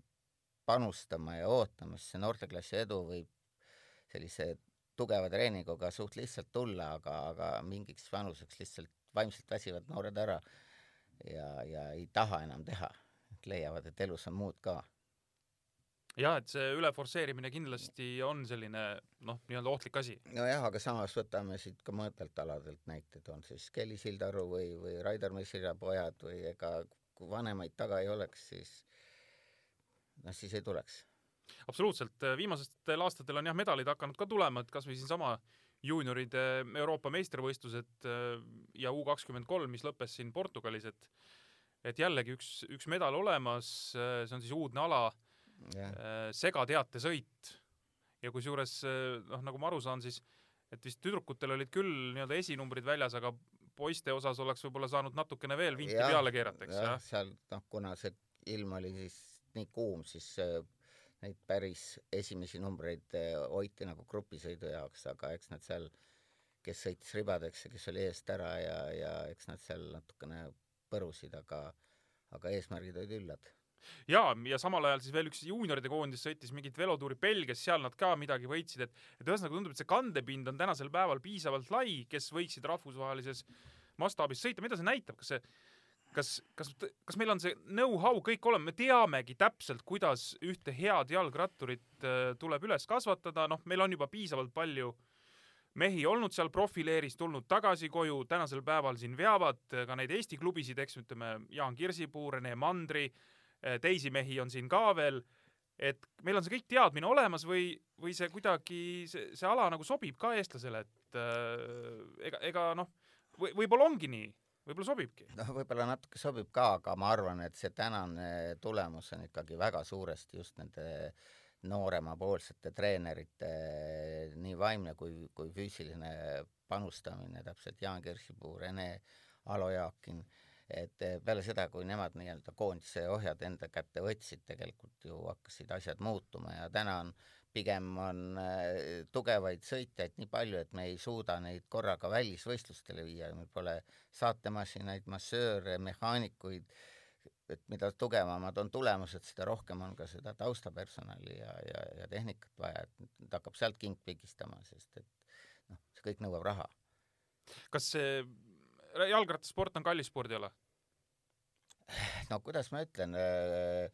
panustama ja ootama, siis see noorteklassi edu võib sellise tugeva treeninguga suht lihtsalt tulla, aga, aga mingiks vanuseks lihtsalt vaimselt väsivad noored ära ja, ja ei taha enam teha, leiavad, et elus on muud ka. jah, et see üleforsseerimine kindlasti on selline noh, nii-öelda ohtlik asi. nojah, aga samas võtame siit ka mõõtelt aladelt näiteid, on siis Kelly Sildaru või, või Raidar Messira pojad või ega kui vanemaid taga ei oleks, siis noh, siis ei tuleks absoluutselt, viimastel aastatel on jah, medalid hakanud ka tulema, et kasvõi siinsama juunioride Euroopa meistrivõistlused äh, ja U kakskümmend kolm, mis lõppes siin Portugalis, et et jällegi üks, üks medal olemas, äh, see on siis uudne ala yeah., segateatesõit. ja kusjuures noh, nagu ma aru saan, siis et vist tüdrukutel olid küll nii-öelda esinumbrid väljas, aga poiste osas oleks võib-olla saanud natukene veel vinti ja, peale keerata, eks jah? seal noh, kuna see ilm oli siis nii kuum, siis neid päris esimesi numbreid eh, hoiti nagu grupisõidu jaoks, aga eks nad seal, kes sõitis ribadeks ja kes oli eest ära ja, ja eks nad seal natukene põrusid, aga, aga eesmärgid olid üllad. Ja, ja samal ajal siis veel üks juunioride koondis sõitis mingit velotuuri Belgias, seal nad ka midagi võitsid, et et ühesõnaga tundub, et see kandepind on tänasel päeval piisavalt lai, kes võiksid rahvusvahelises mastaabis sõita, mida see näitab, kas see kas, kas, kas meil on see know-how kõik olemas, me teamegi täpselt, kuidas ühte head jalgratturit äh, tuleb üles kasvatada, noh, meil on juba piisavalt palju mehi olnud seal profileeris, tulnud tagasi koju, tänasel päeval siin veavad ka neid Eesti klubisid, eks ütleme, Jaan Kirsipuu, Rene Mandri, äh, teisi mehi on siin ka veel, et meil on see kõik teadmine olemas või, või see kuidagi, see, see ala nagu sobib ka eestlasele, et äh, ega, ega noh, või võib-olla ongi nii võib-olla sobibki. noh, võib-olla natuke sobib ka, aga ma arvan, et see tänane tulemus on ikkagi väga suuresti just nende nooremapoolsete treenerite nii vaimne kui, kui füüsiline panustamine, täpselt Jaan Kirsipuu, Rene Alo Jaakin, et peale seda, kui nemad nii-öelda koondise ohjad enda kätte võtsid, tegelikult ju hakkasid asjad muutuma ja täna on äh, pigem on äh, tugevaid sõitjaid nii palju, et me ei suuda neid korraga välisvõistlustele viia, meil pole saatemasinaid, massööre, mehaanikuid, et mida tugevamad on tulemused, seda rohkem on ka seda taustapersonali ja, ja, ja tehnikat vaja, et nüüd hakkab sealt king pigistama, sest et noh, see kõik nõuab raha. kas see jalgrattasport on kallis spordiala? no kuidas ma ütlen äh,,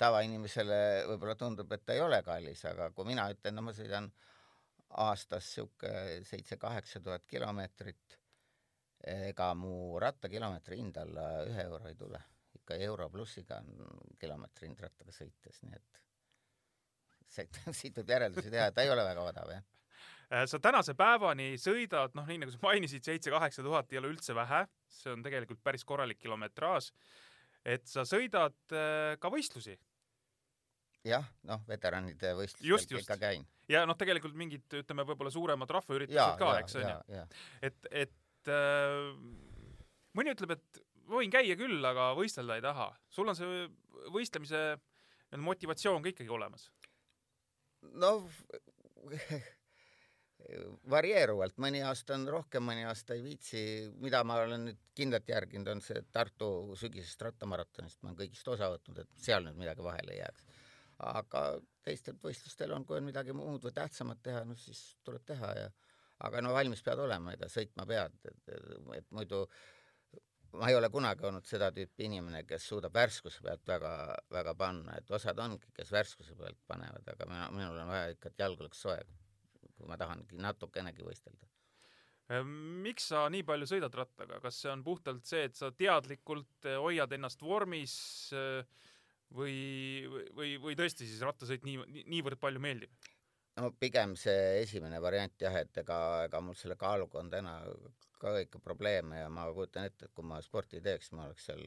tavainimesele võib-olla tundub, et ta ei ole kallis, aga kui mina ütlen, no ma sõidan aastas sihuke seitse-kaheksa tuhat kilomeetrit, ega mu rattakilomeetri hind alla ühe euro ei tule. ikka euro plussiga on kilomeetri hind rattaga sõites, nii et siit võib järeldusi teha, et ta ei ole väga odav, jah. Äh, sa tänase päevani sõidad, noh, nii nagu sa mainisid, seitse-kaheksa tuhat ei ole üldse vähe, see on tegelikult päris korralik kilometraaž. et sa sõidad äh, ka võistlusi jah, noh, veteranide võistlustel ikka käin. ja noh, tegelikult mingid, ütleme võib-olla suuremad rahvaüritused ka, eks, on ja ju., ja et, et äh, mõni ütleb, et võin käia küll, aga võistelda ei taha. sul on see võistlemise nii-öelda motivatsioon ka ikkagi olemas. no varieeruvalt, mõni aasta on rohkem, mõni aasta ei viitsi, mida ma olen nüüd kindlalt järginud, on see Tartu sügisest rattamaratonist, ma olen kõigist osa võtnud, et seal nüüd midagi vahele ei jääks. Aga teistel võistlustel on, kui on midagi muud või tähtsamat teha, no siis tuleb teha ja aga no valmis pead olema, ega sõitma pead, et, et muidu ma ei ole kunagi olnud seda tüüpi inimene, kes suudab värskuse pealt väga, väga panna, et osad ongi, kes värskuse pealt panevad, aga mina, minul on vaja ikka, et jalg oleks soe, kui ma tahangi natukenegi võistelda. Äh, miks sa nii palju sõidad rattaga, kas see on puhtalt see, et sa teadlikult eh, hoiad ennast vormis eh, või, või, või tõesti siis rattasõit nii, niivõrd palju meeldib? no pigem see esimene variant jah, et ega, ega mul selle kaaluga on täna ka ikka probleeme ja ma kujutan ette, et kui ma sporti teeks, ma oleks seal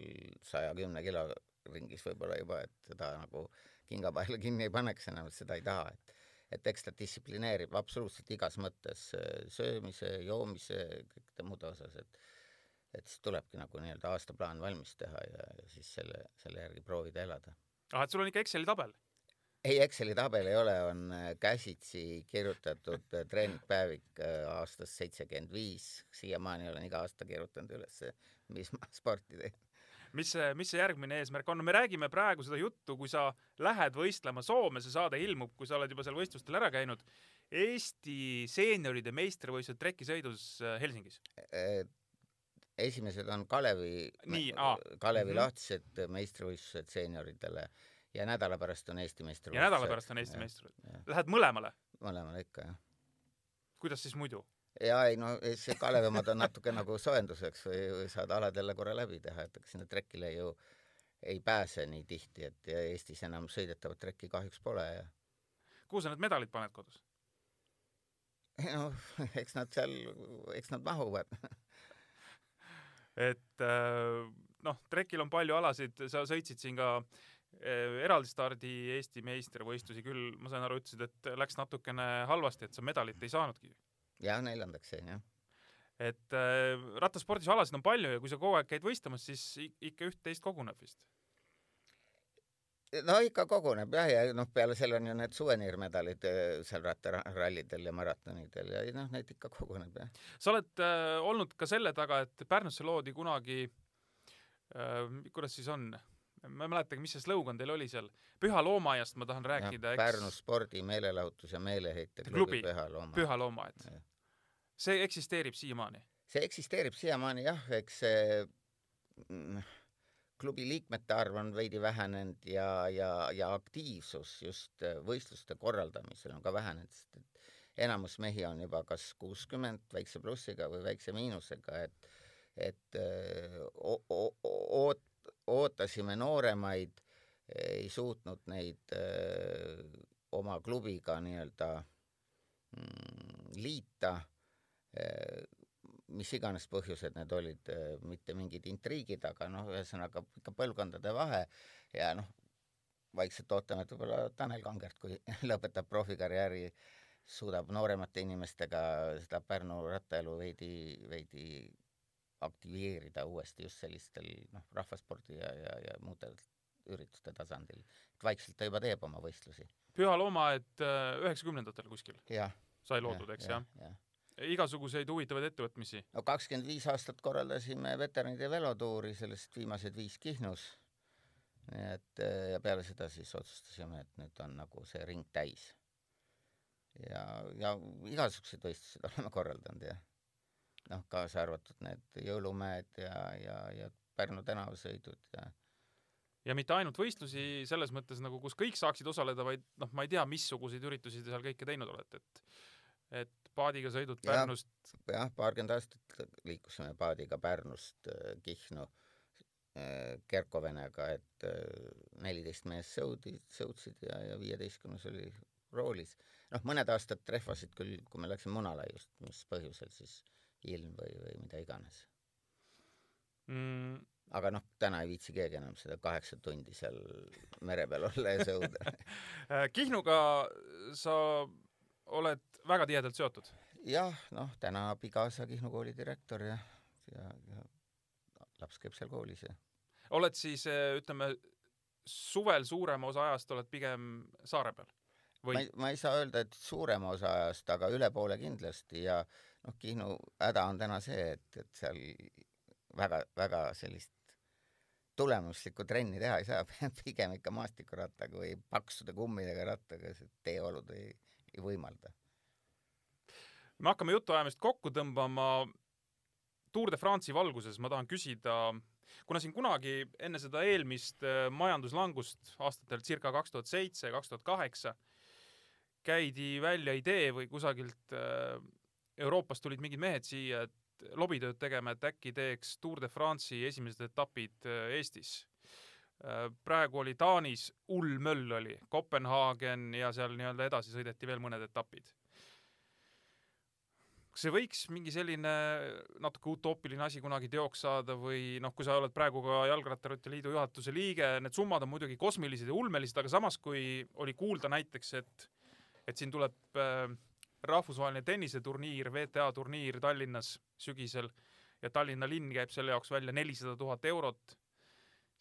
saja kümne kilo ringis võib-olla juba, et seda nagu kingapaela kinni ei paneks enam, et seda ei taha, et et eks ta distsiplineerib absoluutselt igas mõttes söömise, joomise, kõikide muude osas, et et siis tulebki nagu nii-öelda aastaplaan valmis teha ja, ja siis selle, selle järgi proovida elada ah, et sul on ikka Exceli tabel? ei, Exceli tabel ei ole, on äh, käsitsi kirjutatud äh, treeningpäevik äh, aastast seitsekümmend viis, siiamaani olen iga aasta kirjutanud üles, mis ma sporti teen. mis see, mis see järgmine eesmärk on? me räägime praegu seda juttu, kui sa lähed võistlema Soome, see saade ilmub, kui sa oled juba seal võistlustel ära käinud. Eesti seenioride meistrivõistlused trekisõidus Helsingis. Esimesed on Kalevi Kalevi Mhm. lahtised meistrivõistlused seenioridele ja nädala pärast on Eesti ja meistrivõistlused. nädala pärast on Eesti meistrivõistlused. Lähed mõlemale? mõlemale ikka jah. kuidas siis muidu? ja ei no see Kalevi omad on natuke nagu soojenduseks või, või saad alad jälle korra läbi teha, et ega sinna trekile ju ei pääse nii tihti, et ja Eestis enam sõidetavat trekki kahjuks pole ja kuhu sa need medalid paned kodus? noh, eks nad seal, eks nad mahuvad. Et äh, noh, trekil on palju alasid, sa sõitsid siin ka äh, eraldi stardi Eesti meistrivõistlusi küll, ma sain aru, ütlesid, et läks natukene halvasti, et sa medalit ei saanudki. jah, neljandaks jäin jah. et äh, rattaspordis alasid on palju ja kui sa kogu aeg käid võistlemas, siis ikka üht-teist koguneb vist. No ikka koguneb jah, ja noh, peale selle on ju need suvenirmedalid eh, seal rattarallidel ja maratonidel ja noh, neid ikka koguneb jah. sa oled äh, olnud ka selle taga, et Pärnusse loodi kunagi äh,, kuidas siis on, ma ei mäletagi, mis see slogan teil oli seal, Püha Loomaaiast ma tahan rääkida, Pärnu spordi, meelelahutus ja meeleheite Klubi. klubi Püha Looma. Püha Loomaaed see eksisteerib siiamaani. see eksisteerib siiamaani jah, eks see mm, klubi liikmete arv on veidi vähenenud ja, ja, ja aktiivsus just äh, võistluste korraldamisel on ka vähenenud, sest et enamus mehi on juba kas kuuskümmend väikse plussiga või väikse miinusega, et et äh, oot-, ootasime nooremaid, ei suutnud neid öö, oma klubiga nii-öelda mm, liita mis iganes põhjused need olid, mitte mingid intriigid, aga noh, ühesõnaga ikka põlvkondade vahe ja noh, vaikselt ootame, et võib-olla Tanel Kangert, kui lõpetab profikarjääri, suudab nooremate inimestega seda Pärnu rattaelu veidi, veidi aktiveerida uuesti just sellistel noh, rahvaspordi ja, ja, ja muude ürituste tasandil. et vaikselt ta juba teeb oma võistlusi. Püha Loomaaed üheksakümnendatel kuskil jah. sai loodud, eks jah? jah. Igasuguseid huvitavaid ettevõtmisi. no kakskümmend viis aastat korraldasime veteranide velotuuri, sellest viimased viis Kihnus. nii et eh, ja peale seda siis otsustasime, et nüüd on nagu see ring täis. ja, ja igasuguseid võistlusi oleme korraldanud ja noh, kaasa arvatud need jõulumäed ja, ja, ja Pärnu tänavasõidud ja ja mitte ainult võistlusi selles mõttes nagu, kus kõik saaksid osaleda, vaid noh, ma ei tea, missuguseid üritusi te seal kõike teinud olete, et et paadiga sõidud. Pärnust jah, paarkümmend aastat liikusime paadiga Pärnust äh, Kihnu äh, Kerkovenega, et äh, neliteist meest sõudi, sõutsid ja, ja viieteistkümnes oli roolis. noh, mõned aastad trehvasid küll, kui me läksime Munalaiust, mis põhjusel siis ilm või, või mida iganes. mm, aga noh, täna ei viitsi keegi enam seda kaheksa tundi seal mere peal olla ja sõuda. Kihnuga sa oled väga tihedalt seotud. jah, noh, täna abikaasa Kihnu kooli direktor ja, ja, ja laps käib seal koolis ja oled siis äh, ütleme suvel suurema osa ajast oled pigem saare peal ma või ei, ma ei saa öelda, et suurema osa ajast, aga üle poole kindlasti ja noh, Kihnu häda on täna see, et, et seal väga, väga sellist tulemuslikku trenni teha ei saa, pigem ikka maastikurattaga või paksude kummidega rattaga, sest teeolud ei, ei võimalda. me hakkame jutuajamist kokku tõmbama Tour de France'i valguses ma tahan küsida kuna siin kunagi enne seda eelmist äh, majanduslangust aastatel circa kaks tuhat seitse kaks tuhat kaheksa käidi välja idee või kusagilt äh, Euroopast tulid mingid mehed siia et lobitööd tegema et äkki teeks Tour de France'i esimesed etapid äh, Eestis praegu oli Taanis hull möll oli Kopenhaagen ja seal nii-öelda edasi sõideti veel mõned etapid. Kas see võiks mingi selline natuke utoopiline asi kunagi teoks saada või noh, kui sa oled praegu ka Jalgratturite Liidu juhatuse liige, need summad on muidugi kosmilised ja ulmelised, aga samas kui oli kuulda näiteks, et et siin tuleb äh, rahvusvaheline tenniseturniir, WTA turniir Tallinnas sügisel ja Tallinna linn käib selle jaoks välja nelisada tuhat eurot,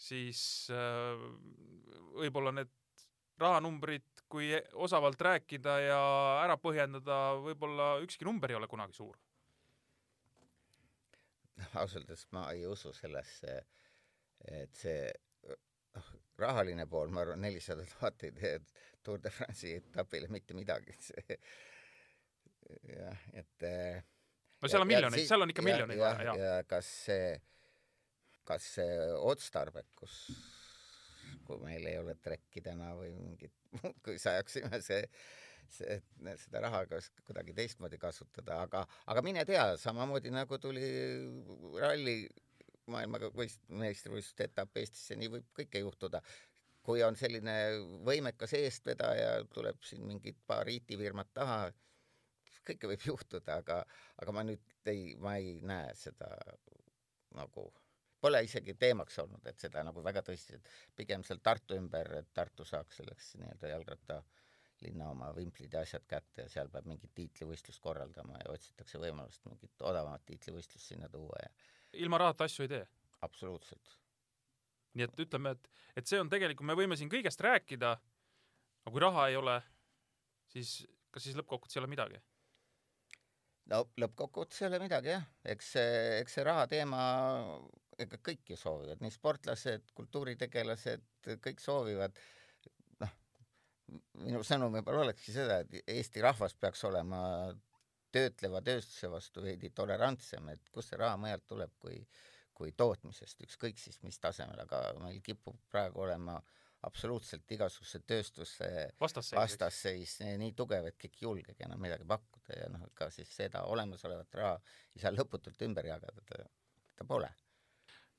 siis äh, võib-olla need rahanumbrid, kui osavalt rääkida ja ära põhjendada, võib-olla ükski number ei ole kunagi suur. ausalt öeldes ma ei usu sellesse, et see noh, rahaline pool, ma arvan, nelisada tuhat ei tee Tour de France'i etapile mitte midagi, see jah, et eh, no seal on miljoneid, seal on ikka miljoneid ja, vaja, ja, jaa. ja kas see, kas see otstarbekus, kui meil ei ole trekki täna või mingit muud, kui saaksime see, see, seda raha kas kuidagi teistmoodi kasutada, aga, aga mine tea, samamoodi nagu tuli ralli maailmaga võist-, meistrivõistluste etapp Eestisse, nii võib kõike juhtuda. Kui on selline võimekas eestvedaja, tuleb siin mingid paar IT-firmat taha, kõike võib juhtuda, aga, aga ma nüüd ei, ma ei näe seda nagu, pole isegi teemaks olnud, et seda nagu väga tõsiselt, pigem seal Tartu ümber, et Tartu saaks selleks nii-öelda jalgrattalinna oma vimplid ja asjad kätte ja seal peab mingit tiitlivõistlust korraldama ja otsitakse võimalust mingit odavamat tiitlivõistlust sinna tuua ja ilma rahata asju ei tee. absoluutselt. nii et ütleme, et, et see on tegelikult, me võime siin kõigest rääkida, aga kui raha ei ole, siis kas siis lõppkokkuvõttes ei ole midagi? no lõppkokkuvõttes ei ole midagi jah, eks see, eks see raha teema, ega kõik ju soovivad, nii sportlased, kultuuritegelased, kõik soovivad, noh, minu sõnum võib-olla olekski seda, et Eesti rahvas peaks olema töötleva tööstuse vastu veidi tolerantsem, et kust see raha mujalt tuleb, kui kui tootmisest, ükskõik siis mis tasemel, aga meil kipub praegu olema absoluutselt igasuguse tööstuse vastasseis. vastasseis nii tugev, et keegi ei julgegi enam midagi pakkuda ja noh, ega siis seda olemasolevat raha ei saa lõputult ümber jagada, ta, ta pole.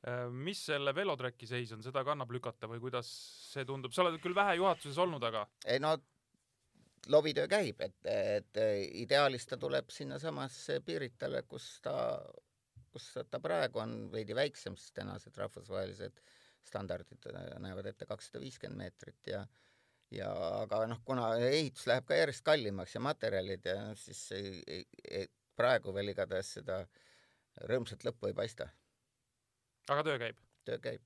Äh, mis selle velotreki seis on, seda ka annab lükata või kuidas see tundub, sa oled küll vähe juhatuses olnud, aga ei no lobitöö käib, et, et ideaalis ta tuleb sinnasamasse Piritale, kus ta, kus ta praegu on veidi väiksem, sest tänased rahvusvahelised standardid näevad ette kakssada viiskümmend meetrit ja ja aga noh, kuna ehitus läheb ka järjest kallimaks ja materjalid ja noh, siis ei, ei, ei, praegu veel igatahes seda rõõmsat lõppu ei paista, aga töö käib. töö käib.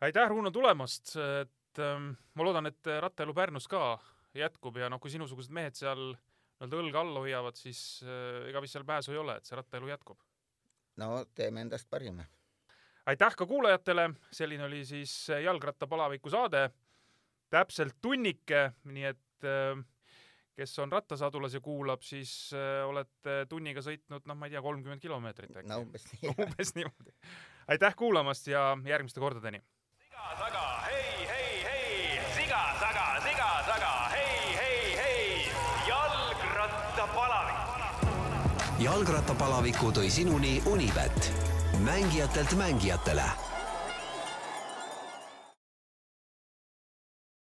aitäh, Runo tulemast, et ähm, ma loodan, et rattaelu Pärnus ka jätkub ja noh, kui sinusugused mehed seal nii-öelda õlga all hoiavad, siis äh, ega vist seal pääsu ei ole, et see rattaelu jätkub. no teeme endast parima aitäh ka kuulajatele, selline oli siis jalgrattapalaviku saade, täpselt tunnike, nii et äh, kes on rattasadulas ja kuulab, siis äh, olete tunniga sõitnud, noh, ma ei tea, kolmkümmend kilomeetrit äkki no umbes nii umbes niimoodi. Aitäh kuulamast ja järgmiste kordadeni! siga, siga-saga, hei, hei, hei, siga-saga, siga-saga, hei, hei, hei, jalgrattapalavik. jalgrattapalaviku tõi sinuni Unibet, mängijatelt mängijatele